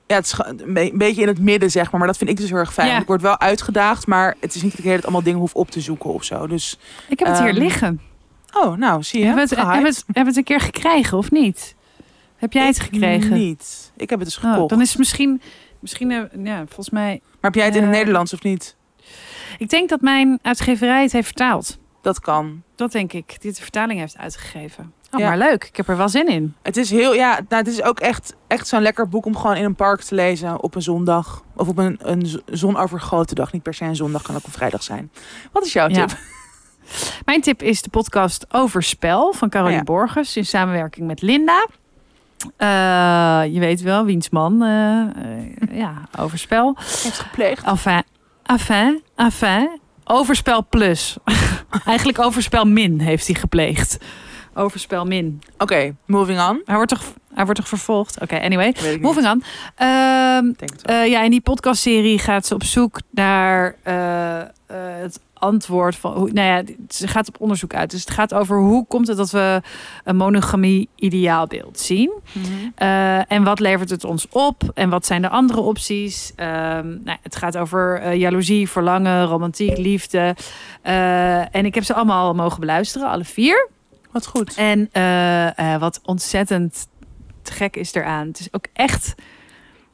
Ja, het is een be- een beetje in het midden, zeg maar. Maar dat vind ik dus heel erg fijn. Ja. Ik word wel uitgedaagd, maar het is niet dat ik hele allemaal dingen hoef op te zoeken of zo. Dus, Ik heb het hier Ehm, liggen. oh, nou, zie je. Hebben we, het, hebben, het, hebben het een keer gekregen of niet? Heb jij het gekregen? Niet. Ik heb het dus Oh, gekocht. dan is het misschien, misschien eh, ja, volgens mij. Maar heb jij het in het Eh, Nederlands of niet? Ik denk dat mijn uitgeverij het heeft vertaald. Dat kan. Dat denk ik. Die de vertaling heeft uitgegeven. Oh, Ja. maar leuk. Ik heb er wel zin in. Het is heel, ja, nou, het is ook echt, echt zo'n lekker boek om gewoon in een park te lezen op een zondag. Of op een, een zonovergoten dag. Niet per se een zondag, kan ook een vrijdag zijn. Wat is jouw Ja. tip? Mijn tip is de podcast Overspel van Caroline Ja. Borgers in samenwerking met Linda. Eh, je weet wel, wiens man. eh, eh, ja, Overspel. Heeft gepleegd. Enfin, enfin, enfin. Overspel plus. Eigenlijk overspel min heeft hij gepleegd. Overspel min. Oké, moving on. Hij wordt toch, hij wordt toch vervolgd? Oké, anyway. Moving on. Ehm, eh, ja, in die podcastserie gaat ze op zoek naar eh, het antwoord van. Hoe, nou ja, ze gaat op onderzoek uit. Dus het gaat over hoe komt het dat we een monogamie ideaalbeeld zien. Mhm. Eh, en wat levert het ons op? En wat zijn de andere opties? Ehm, nou, het gaat over eh, jaloezie, verlangen, romantiek, liefde. Eh, en ik heb ze allemaal mogen beluisteren, alle vier. Wat goed. En wat ontzettend te gek is eraan. Het is ook echt.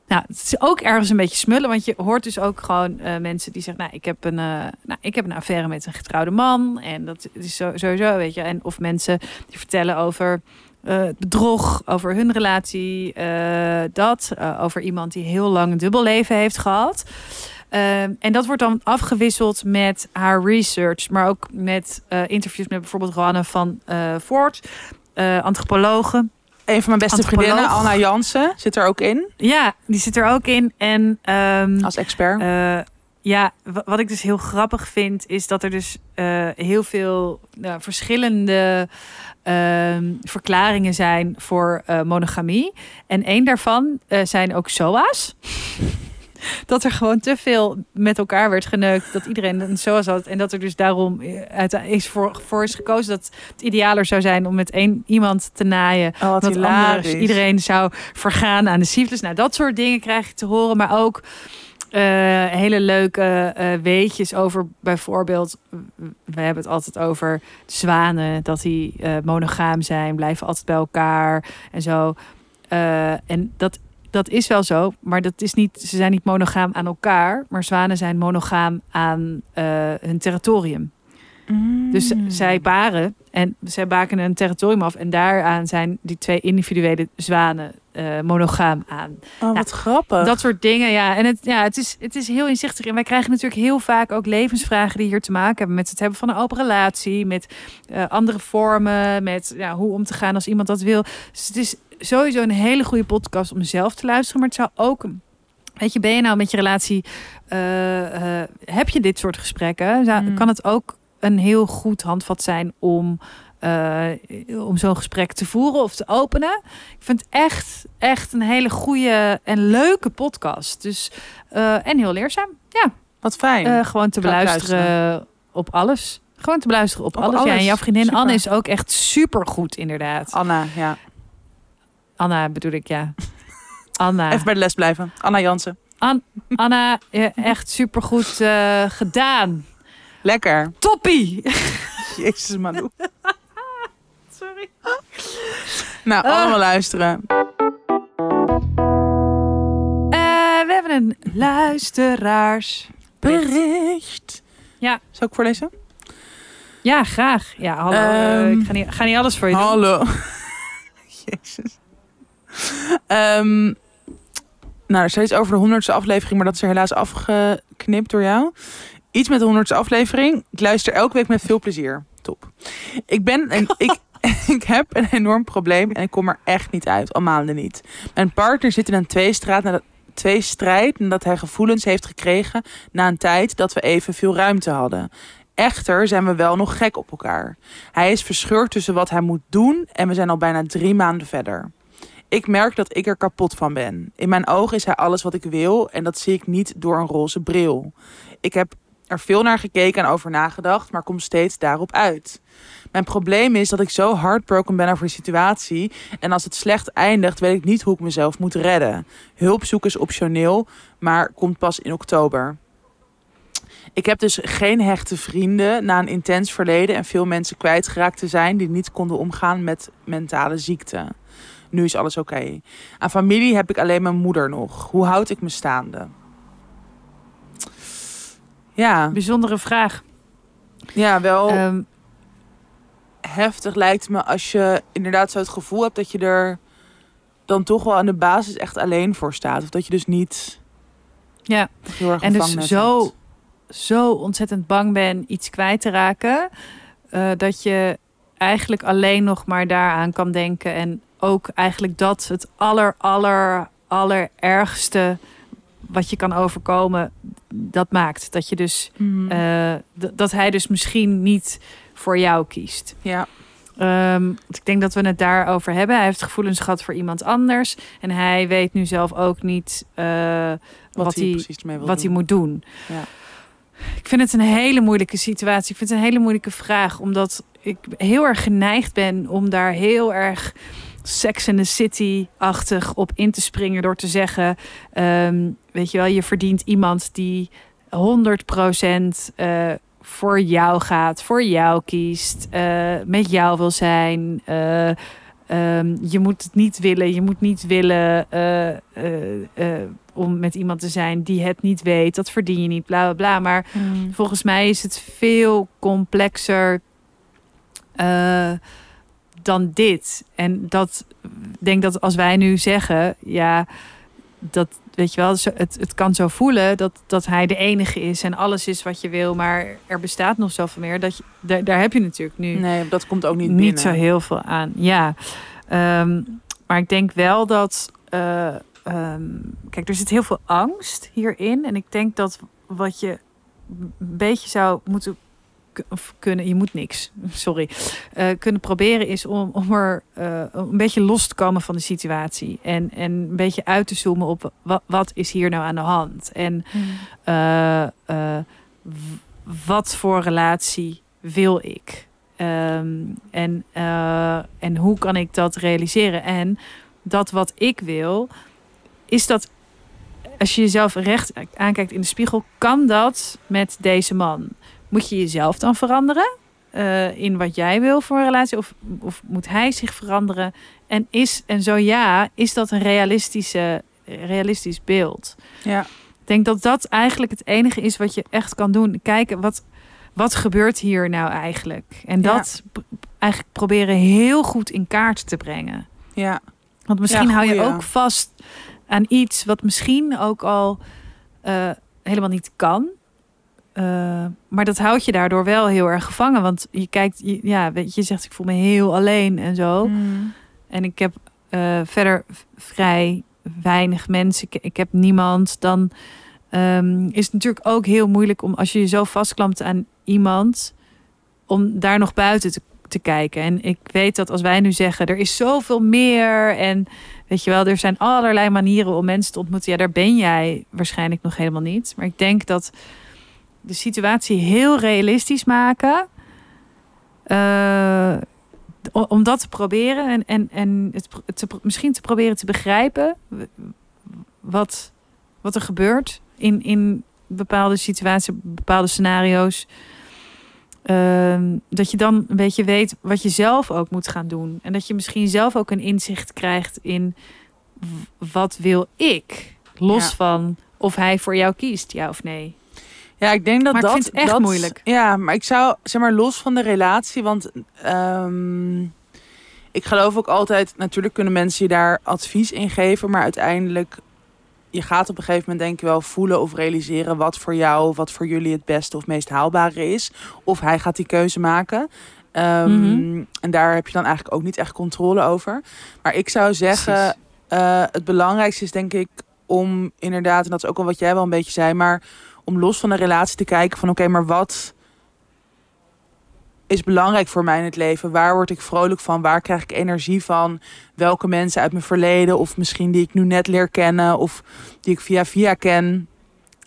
Nou, het is ook ergens een beetje smullen. Want je hoort dus ook gewoon eh, mensen die zeggen: Nou, ik heb een, eh, nou, ik heb een affaire met een getrouwde man. En dat is sowieso, weet je. En of mensen die vertellen over. eh, bedrog over hun relatie, eh, dat eh, over iemand die heel lang een dubbelleven heeft gehad. Ehm, en dat wordt dan afgewisseld met haar research, maar ook met eh, interviews met bijvoorbeeld Roanne van eh Voort, eh antropologe. Een van mijn beste vriendinnen, Anna Jansen, zit er ook in Ja, die zit er ook in. En ehm, als expert. eh, ja, wa- wat ik dus heel grappig vind, is dat er dus eh, heel veel nou, verschillende ehm, verklaringen zijn voor eh, monogamie. En één daarvan zijn ook SOA's. dat er gewoon te veel met elkaar werd geneukt. Dat iedereen een SOA's had. En dat er dus daarom eh, uiteindelijk is voor, voor is gekozen dat het idealer zou zijn om met één iemand te naaien. oh, wat Dat anders iedereen zou vergaan aan de syfilis. Nou, dat soort dingen krijg je te horen. Maar ook eh, hele leuke eh, weetjes over bijvoorbeeld... We hebben het altijd over zwanen. Dat die monogaam zijn. Blijven altijd bij elkaar en zo. En dat, dat is wel zo. Maar dat is niet, ze zijn niet monogaam aan elkaar. Maar zwanen zijn monogaam aan eh, hun territorium. Mm. Dus zij paren en zij baken een territorium af. En daaraan zijn die twee individuele zwanen eh, monogaam aan. Oh, wat grappig. Dat soort dingen, ja. En het, ja, het, is, het is heel inzichtig. En wij krijgen natuurlijk heel vaak ook levensvragen die hier te maken hebben met het hebben van een open relatie, met eh, andere vormen, met ja, hoe om te gaan als iemand dat wil. Dus het is sowieso een hele goede podcast om zelf te luisteren. Maar het zou ook. Weet je, ben je nou met je relatie. eh, heb je dit soort gesprekken? Zou, Mm. Kan het ook een heel goed handvat zijn om. eh, om zo'n gesprek te voeren of te openen. Ik vind het echt, echt een hele goede en leuke podcast. Dus, eh, en heel leerzaam. Ja, Wat fijn. eh, gewoon te beluisteren op alles. Gewoon te beluisteren op, Op alles. Ja, en jouw vriendin Super. Anne is ook echt super goed, inderdaad. Anna, ja. Anna bedoel ik, ja. Anna. Even bij de les blijven. Anna Jansen. Anna, eh, echt super goed gedaan. Lekker. Toppie! Jezus, Manu. Sorry. Nou, Ah. allemaal luisteren. Eh, we hebben een luisteraars. Bericht. Ja. Zal ik voorlezen? Ja, graag. Ja, hallo. eh, Ehm, ik ga niet, ga niet alles voor je doen. Hallo. Jezus. Ehm, nou, er staat iets over de honderdste aflevering, maar dat is er helaas afgeknipt door jou. Iets met de honderdste aflevering. Ik luister elke week met veel plezier. Top. Ik ben en ik, ik heb een enorm probleem en ik kom er echt niet uit. Al maanden niet. Mijn partner zit in een tweestraat nadat twee strijd nadat hij gevoelens heeft gekregen na een tijd dat we even veel ruimte hadden. Echter zijn we wel nog gek op elkaar. Hij is verscheurd tussen wat hij moet doen en we zijn al bijna drie maanden verder. Ik merk dat ik er kapot van ben. In mijn ogen is hij alles wat ik wil en dat zie ik niet door een roze bril. Ik heb er veel naar gekeken en over nagedacht, maar kom steeds daarop uit. Mijn probleem is dat ik zo heartbroken ben over de situatie en als het slecht eindigt, weet ik niet hoe ik mezelf moet redden. Hulp zoeken is optioneel, maar komt pas in oktober. Ik heb dus geen hechte vrienden na een intens verleden en veel mensen kwijtgeraakt te zijn die niet konden omgaan met mentale ziekte. Nu is alles oké. Aan familie heb ik alleen mijn moeder nog. Hoe houd ik me staande? Ja, Bijzondere vraag. ja wel Ehm, heftig lijkt me als je inderdaad zo het gevoel hebt dat je er dan toch wel aan de basis echt alleen voor staat. Of dat je dus niet ja, heel erg en dus zo, hebt. zo ontzettend bang ben iets kwijt te raken. eh, dat je eigenlijk alleen nog maar daaraan kan denken. En ook eigenlijk dat het aller, aller, allerergste wat je kan overkomen, dat maakt. Dat je dus Mhm. eh, dat hij dus misschien niet voor jou kiest. ja. Ehm, ik denk dat we het daarover hebben. Hij heeft gevoelens gehad voor iemand anders. En hij weet nu zelf ook niet uh, wat, wat, hij, precies mee wil wat doen. hij moet doen. Ja. Ik vind het een hele moeilijke situatie. Ik vind het een hele moeilijke vraag. Omdat ik heel erg geneigd ben om daar heel erg Sex in the City-achtig op in te springen. Door te zeggen, ehm, weet je wel, je verdient iemand die 100% uh, voor jou gaat, voor jou kiest, uh, met jou wil zijn. Uh, um, je moet het niet willen, je moet niet willen om met iemand te zijn die het niet weet. Dat verdien je niet, bla bla bla. Maar Mm. volgens mij is het veel complexer dan dit. En dat denk dat als wij nu zeggen, ja, dat weet je wel, het, het kan zo voelen dat, dat hij de enige is en alles is wat je wil, maar er bestaat nog zoveel meer. Dat je, daar, daar heb je natuurlijk nu. Nee, dat komt ook niet Niet zo heel veel aan. Ja, um, maar ik denk wel dat. Uh, um, kijk, er zit heel veel angst hierin. En ik denk dat wat je een beetje zou moeten of kunnen, je moet niks, sorry, uh, kunnen proberen is om, om er uh, een beetje los te komen van de situatie. En, en een beetje uit te zoomen op wat, wat is hier nou aan de hand. En uh, wat voor relatie wil ik? Um, en, en hoe kan ik dat realiseren? En dat wat ik wil, is dat als je jezelf recht aankijkt in de spiegel, kan dat met deze man? Moet je jezelf dan veranderen uh, in wat jij wil voor een relatie? Of, of moet hij zich veranderen? En, is, en zo ja, is dat een realistische, realistisch beeld? Ja. Ik denk dat dat eigenlijk het enige is wat je echt kan doen. Kijken, wat, wat gebeurt hier nou eigenlijk? En dat ja. eigenlijk proberen heel goed in kaart te brengen. Ja. Want misschien ja, hou je ook vast aan iets wat misschien ook al uh, helemaal niet kan. Uh, maar dat houdt je daardoor wel heel erg gevangen. Want je kijkt, je, ja, weet je, je zegt ik voel me heel alleen en zo. Mm. En ik heb uh, verder vrij weinig mensen. Ik, ik heb niemand. Dan um, is het natuurlijk ook heel moeilijk om als je je zo vastklampt aan iemand, om daar nog buiten te, te kijken. En ik weet dat als wij nu zeggen, er is zoveel meer. En weet je wel, er zijn allerlei manieren om mensen te ontmoeten. Ja, daar ben jij waarschijnlijk nog helemaal niet. Maar ik denk dat de situatie heel realistisch maken. Uh, om dat te proberen en, en, en het te, misschien te proberen te begrijpen wat, wat er gebeurt in, in bepaalde situaties, bepaalde scenario's. Uh, dat je dan een beetje weet wat je zelf ook moet gaan doen. En dat je misschien zelf ook een inzicht krijgt in wat wil ik. Los ja. van of hij voor jou kiest, ja of nee. Ja, ik denk dat maar dat. ik vind het echt dat, moeilijk. Ja, maar ik zou zeg maar los van de relatie, want um, ik geloof ook altijd. Natuurlijk kunnen mensen je daar advies in geven, maar uiteindelijk je gaat op een gegeven moment denk ik wel voelen of realiseren wat voor jou, wat voor jullie het beste of meest haalbare is. Of hij gaat die keuze maken. Um, mm -hmm. En daar heb je dan eigenlijk ook niet echt controle over. Maar ik zou zeggen, uh, het belangrijkste is denk ik om inderdaad, en dat is ook al wat jij wel een beetje zei, maar om los van de relatie te kijken van oké, okay, maar wat is belangrijk voor mij in het leven? Waar word ik vrolijk van? Waar krijg ik energie van? Welke mensen uit mijn verleden of misschien die ik nu net leer kennen of die ik via via ken,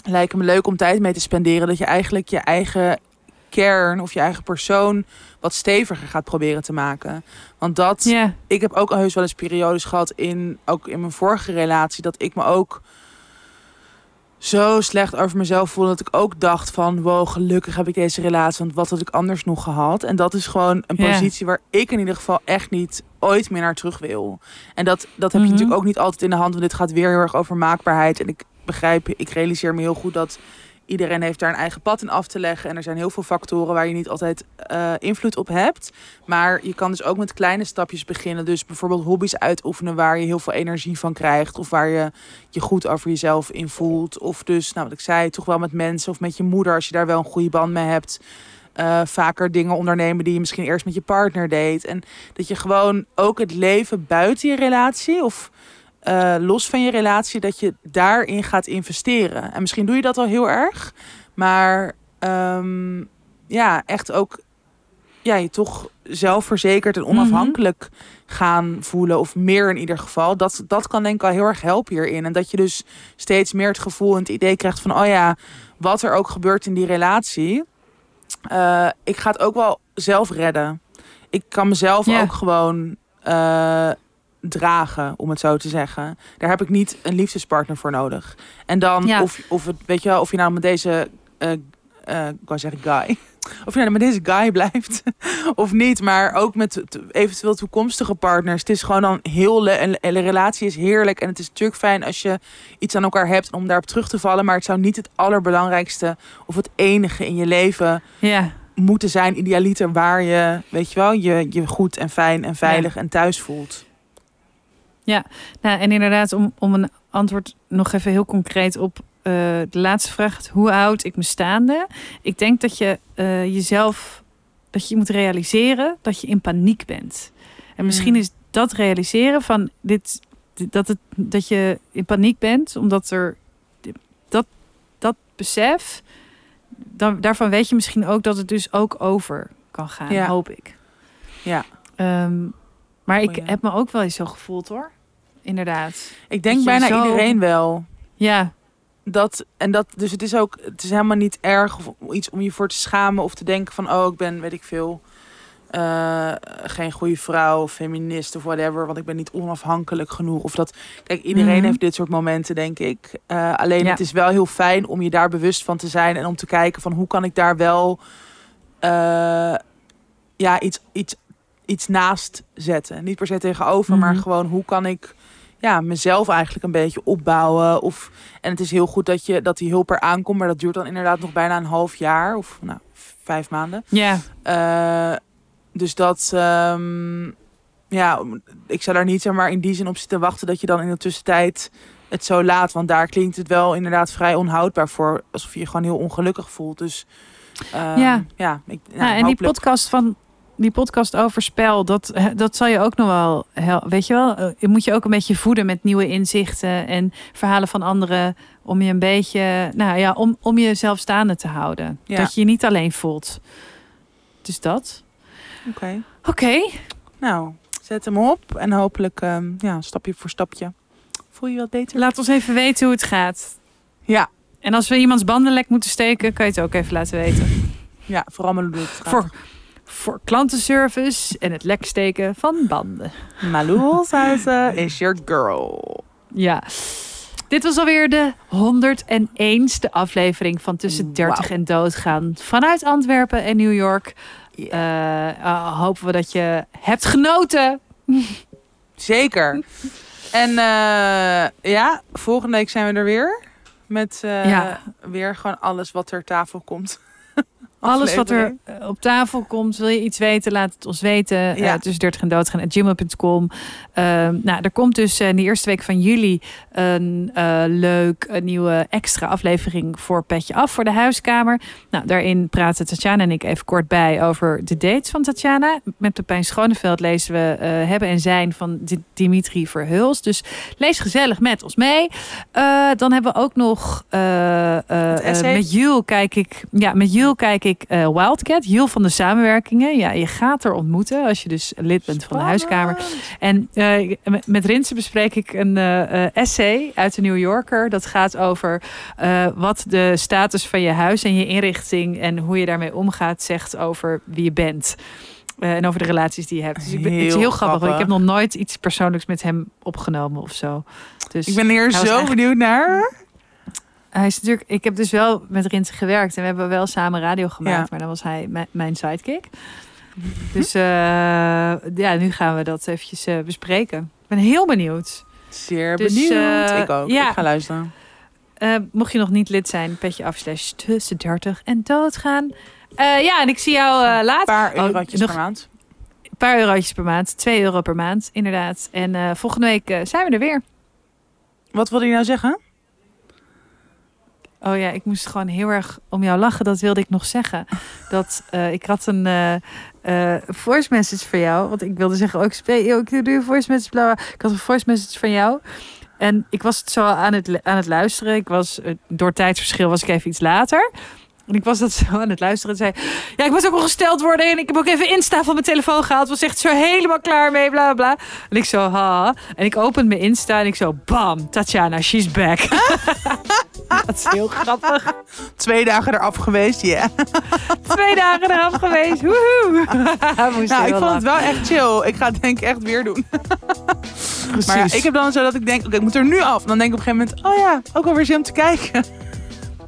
lijken me leuk om tijd mee te spenderen. Dat je eigenlijk je eigen kern of je eigen persoon wat steviger gaat proberen te maken. Want dat, yeah. ik heb ook al heus wel eens periodes gehad in, ook in mijn vorige relatie, dat ik me ook zo slecht over mezelf voelde dat ik ook dacht van wow, gelukkig heb ik deze relatie, want wat had ik anders nog gehad? En dat is gewoon een positie waar ik in ieder geval echt niet ooit meer naar terug wil. En dat, dat heb Mhm. je natuurlijk ook niet altijd in de hand, want dit gaat weer heel erg over maakbaarheid. En ik begrijp, ik realiseer me heel goed dat iedereen heeft daar een eigen pad in af te leggen. En er zijn heel veel factoren waar je niet altijd eh, invloed op hebt. Maar je kan dus ook met kleine stapjes beginnen. Dus bijvoorbeeld hobby's uitoefenen waar je heel veel energie van krijgt. Of waar je je goed over jezelf in voelt. Of dus, nou wat ik zei, toch wel met mensen of met je moeder als je daar wel een goede band mee hebt. eh, vaker dingen ondernemen die je misschien eerst met je partner deed. En dat je gewoon ook het leven buiten je relatie of eh, los van je relatie, dat je daarin gaat investeren. En misschien doe je dat al heel erg, maar ehm, ja, echt ook ja, je toch zelfverzekerd en onafhankelijk gaan voelen. Of meer in ieder geval. Dat, dat kan denk ik al heel erg helpen hierin. En dat je dus steeds meer het gevoel en het idee krijgt van... oh ja, wat er ook gebeurt in die relatie... eh, ik ga het ook wel zelf redden. Ik kan mezelf ook gewoon eh, dragen, om het zo te zeggen. Daar heb ik niet een liefdespartner voor nodig. En dan, Ja. of, of, het, weet je wel, of je nou met deze... eh, ik wou zeggen guy. Of je nou met deze guy blijft of niet. Maar ook met eventueel toekomstige partners. Het is gewoon dan heel... En de relatie is heerlijk. En het is natuurlijk fijn als je iets aan elkaar hebt om daarop terug te vallen. Maar het zou niet het allerbelangrijkste of het enige in je leven Ja, moeten zijn. Idealiter waar je, weet je wel, je, je goed en fijn en veilig en thuis voelt. Nou, en inderdaad, om, om een antwoord nog even heel concreet op eh, de laatste vraag. Hoe houd ik me staande? Ik denk dat je eh, jezelf, dat je moet realiseren dat je in paniek bent. En misschien Mm. is dat realiseren van dit, dat, het, dat je in paniek bent, omdat er dat, dat besef, dan, daarvan weet je misschien ook dat het dus ook over kan gaan, Ja. hoop ik. Ja. Ehm, maar ik heb me ook wel eens zo gevoeld hoor. Inderdaad. Ik denk bijna zo- iedereen wel. Ja, Dat, en dat, dus het is ook, het is helemaal niet erg of iets om je voor te schamen of te denken van, oh, ik ben, weet ik veel, eh, geen goede vrouw of feminist of whatever, want ik ben niet onafhankelijk genoeg. Of dat, kijk, iedereen Mhm. heeft dit soort momenten, denk ik. Eh, alleen Ja. het is wel heel fijn om je daar bewust van te zijn en om te kijken van hoe kan ik daar wel, eh, ja, iets, iets, iets naast zetten. Niet per se tegenover, maar Mhm. gewoon hoe kan ik ja, mezelf eigenlijk een beetje opbouwen. Of, en het is heel goed dat, je, dat die hulp er aankomt, maar dat duurt dan inderdaad nog bijna een half jaar of nou, vijf maanden. ja, Eh, dus dat, ehm, ja, ik zou daar niet zeg maar in die zin op zitten wachten dat je dan in de tussentijd het zo laat. Want daar klinkt het wel inderdaad vrij onhoudbaar voor, alsof je je gewoon heel ongelukkig voelt. Dus ehm, Ja. ja, ik, nou, Nou, en die podcast van die podcast over spel, dat, dat zal je ook nog wel, weet je wel, eh, je moet je ook een beetje voeden met nieuwe inzichten en verhalen van anderen om je een beetje, nou ja, om, om jezelf staande te houden. Ja. Dat je je niet alleen voelt. Dus dat. Oké. Oké. Nou, zet hem op en hopelijk ehm, ja, stapje voor stapje. Voel je wat beter? Laat ons even weten hoe het gaat. Ja, En als we iemands banden lek moeten steken, kan je het ook even laten weten. ja vooral graag. Voor, voor klantenservice en het lek steken van banden. Malou Holshuizen is your girl. Ja. Dit was alweer de 101ste aflevering van Tussen 30 Wauw. en Doodgaan. Vanuit Antwerpen en New York. Eh, eh, hopen we dat je hebt genoten. Zeker. En eh, ja, volgende week zijn we er weer. Met Ja. weer gewoon alles wat ter tafel komt. Alles wat er eh, op tafel komt, wil je iets weten, laat het ons weten. Ja. Ja. tussen 30 en doodgaan at gmail.com. Ehm, nou, er komt dus eh, in de eerste week van juli een eh, leuk een nieuwe extra aflevering voor Petje Af voor de huiskamer. Nou, daarin praten Tatjana en ik even kort bij over de dates van Tatjana. Met Pepijn Schoneveld lezen we eh, Hebben en Zijn van D- Dimitri Verhulst. Dus lees gezellig met ons mee. Eh, dan hebben we ook nog eh, eh, eh, met Jules kijk ik, ja, met Jules kijk ik eh, Wildcat, Jules van de samenwerkingen. Ja, je gaat er ontmoeten als je dus lid bent van de huiskamer. En eh, met- met Rinse bespreek ik een eh, essay uit de New Yorker. Dat gaat over wat de status van je huis en je inrichting en hoe je daarmee omgaat, zegt over wie je bent. En over de relaties die je hebt. Dus ik ben, het is Heel heel grappig. want Ik heb grappig. nog nooit iets persoonlijks met hem opgenomen of zo. Dus Ik ben hier zo benieuwd naar. Hij is natuurlijk. Ik heb dus wel met Rinse gewerkt en we hebben wel samen radio gemaakt, Ja. maar dan was hij mijn, sidekick. Dus eh, ja, nu gaan we dat eventjes eh, bespreken. Ik ben heel benieuwd. Zeer Dus, benieuwd. eh, ik ook. ja. Ik ga luisteren. Mocht je nog niet lid zijn, petje af slash tussen 30 en doodgaan. Ja, en ik zie jou eh Een later. paar Oh, eurotjes per maand. Een paar eurotjes per maand. 2 euro per maand, inderdaad. En volgende week zijn we er weer. Wat wilde je nou zeggen? Oh ja, ik moest gewoon heel erg om jou lachen. Dat wilde ik nog zeggen. Dat eh, ik had een eh, voice message voor jou. Want ik wilde zeggen, oh, ik, spe- oh, ik doe een voice message. Bla, bla. Ik had een voice message van jou. En ik was het zo aan het, aan het luisteren. Ik was, door tijdsverschil was ik even iets later. En ik was dat zo aan het luisteren en zei... Ja, ik moet ook ongesteld worden. En ik heb ook even Insta van mijn telefoon gehaald. Was echt zo helemaal klaar mee, bla bla. En ik zo, ha. En ik open mijn Insta en ik zo, bam. Tatjana, she's back. dat is heel grappig. Twee dagen eraf geweest, ja. Twee dagen eraf geweest. Woehoe. Nou, ik vond het wel echt chill. Ik ga het denk ik echt weer doen. Precies. Maar ja, ik heb dan zo dat ik denk, oké, ik moet er nu af. Dan denk ik op een gegeven moment, oh ja, ook alweer zin om te kijken.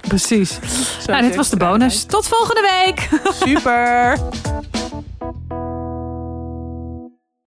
Precies. Zo Nou, dit was de bonus. Tot volgende week. Super.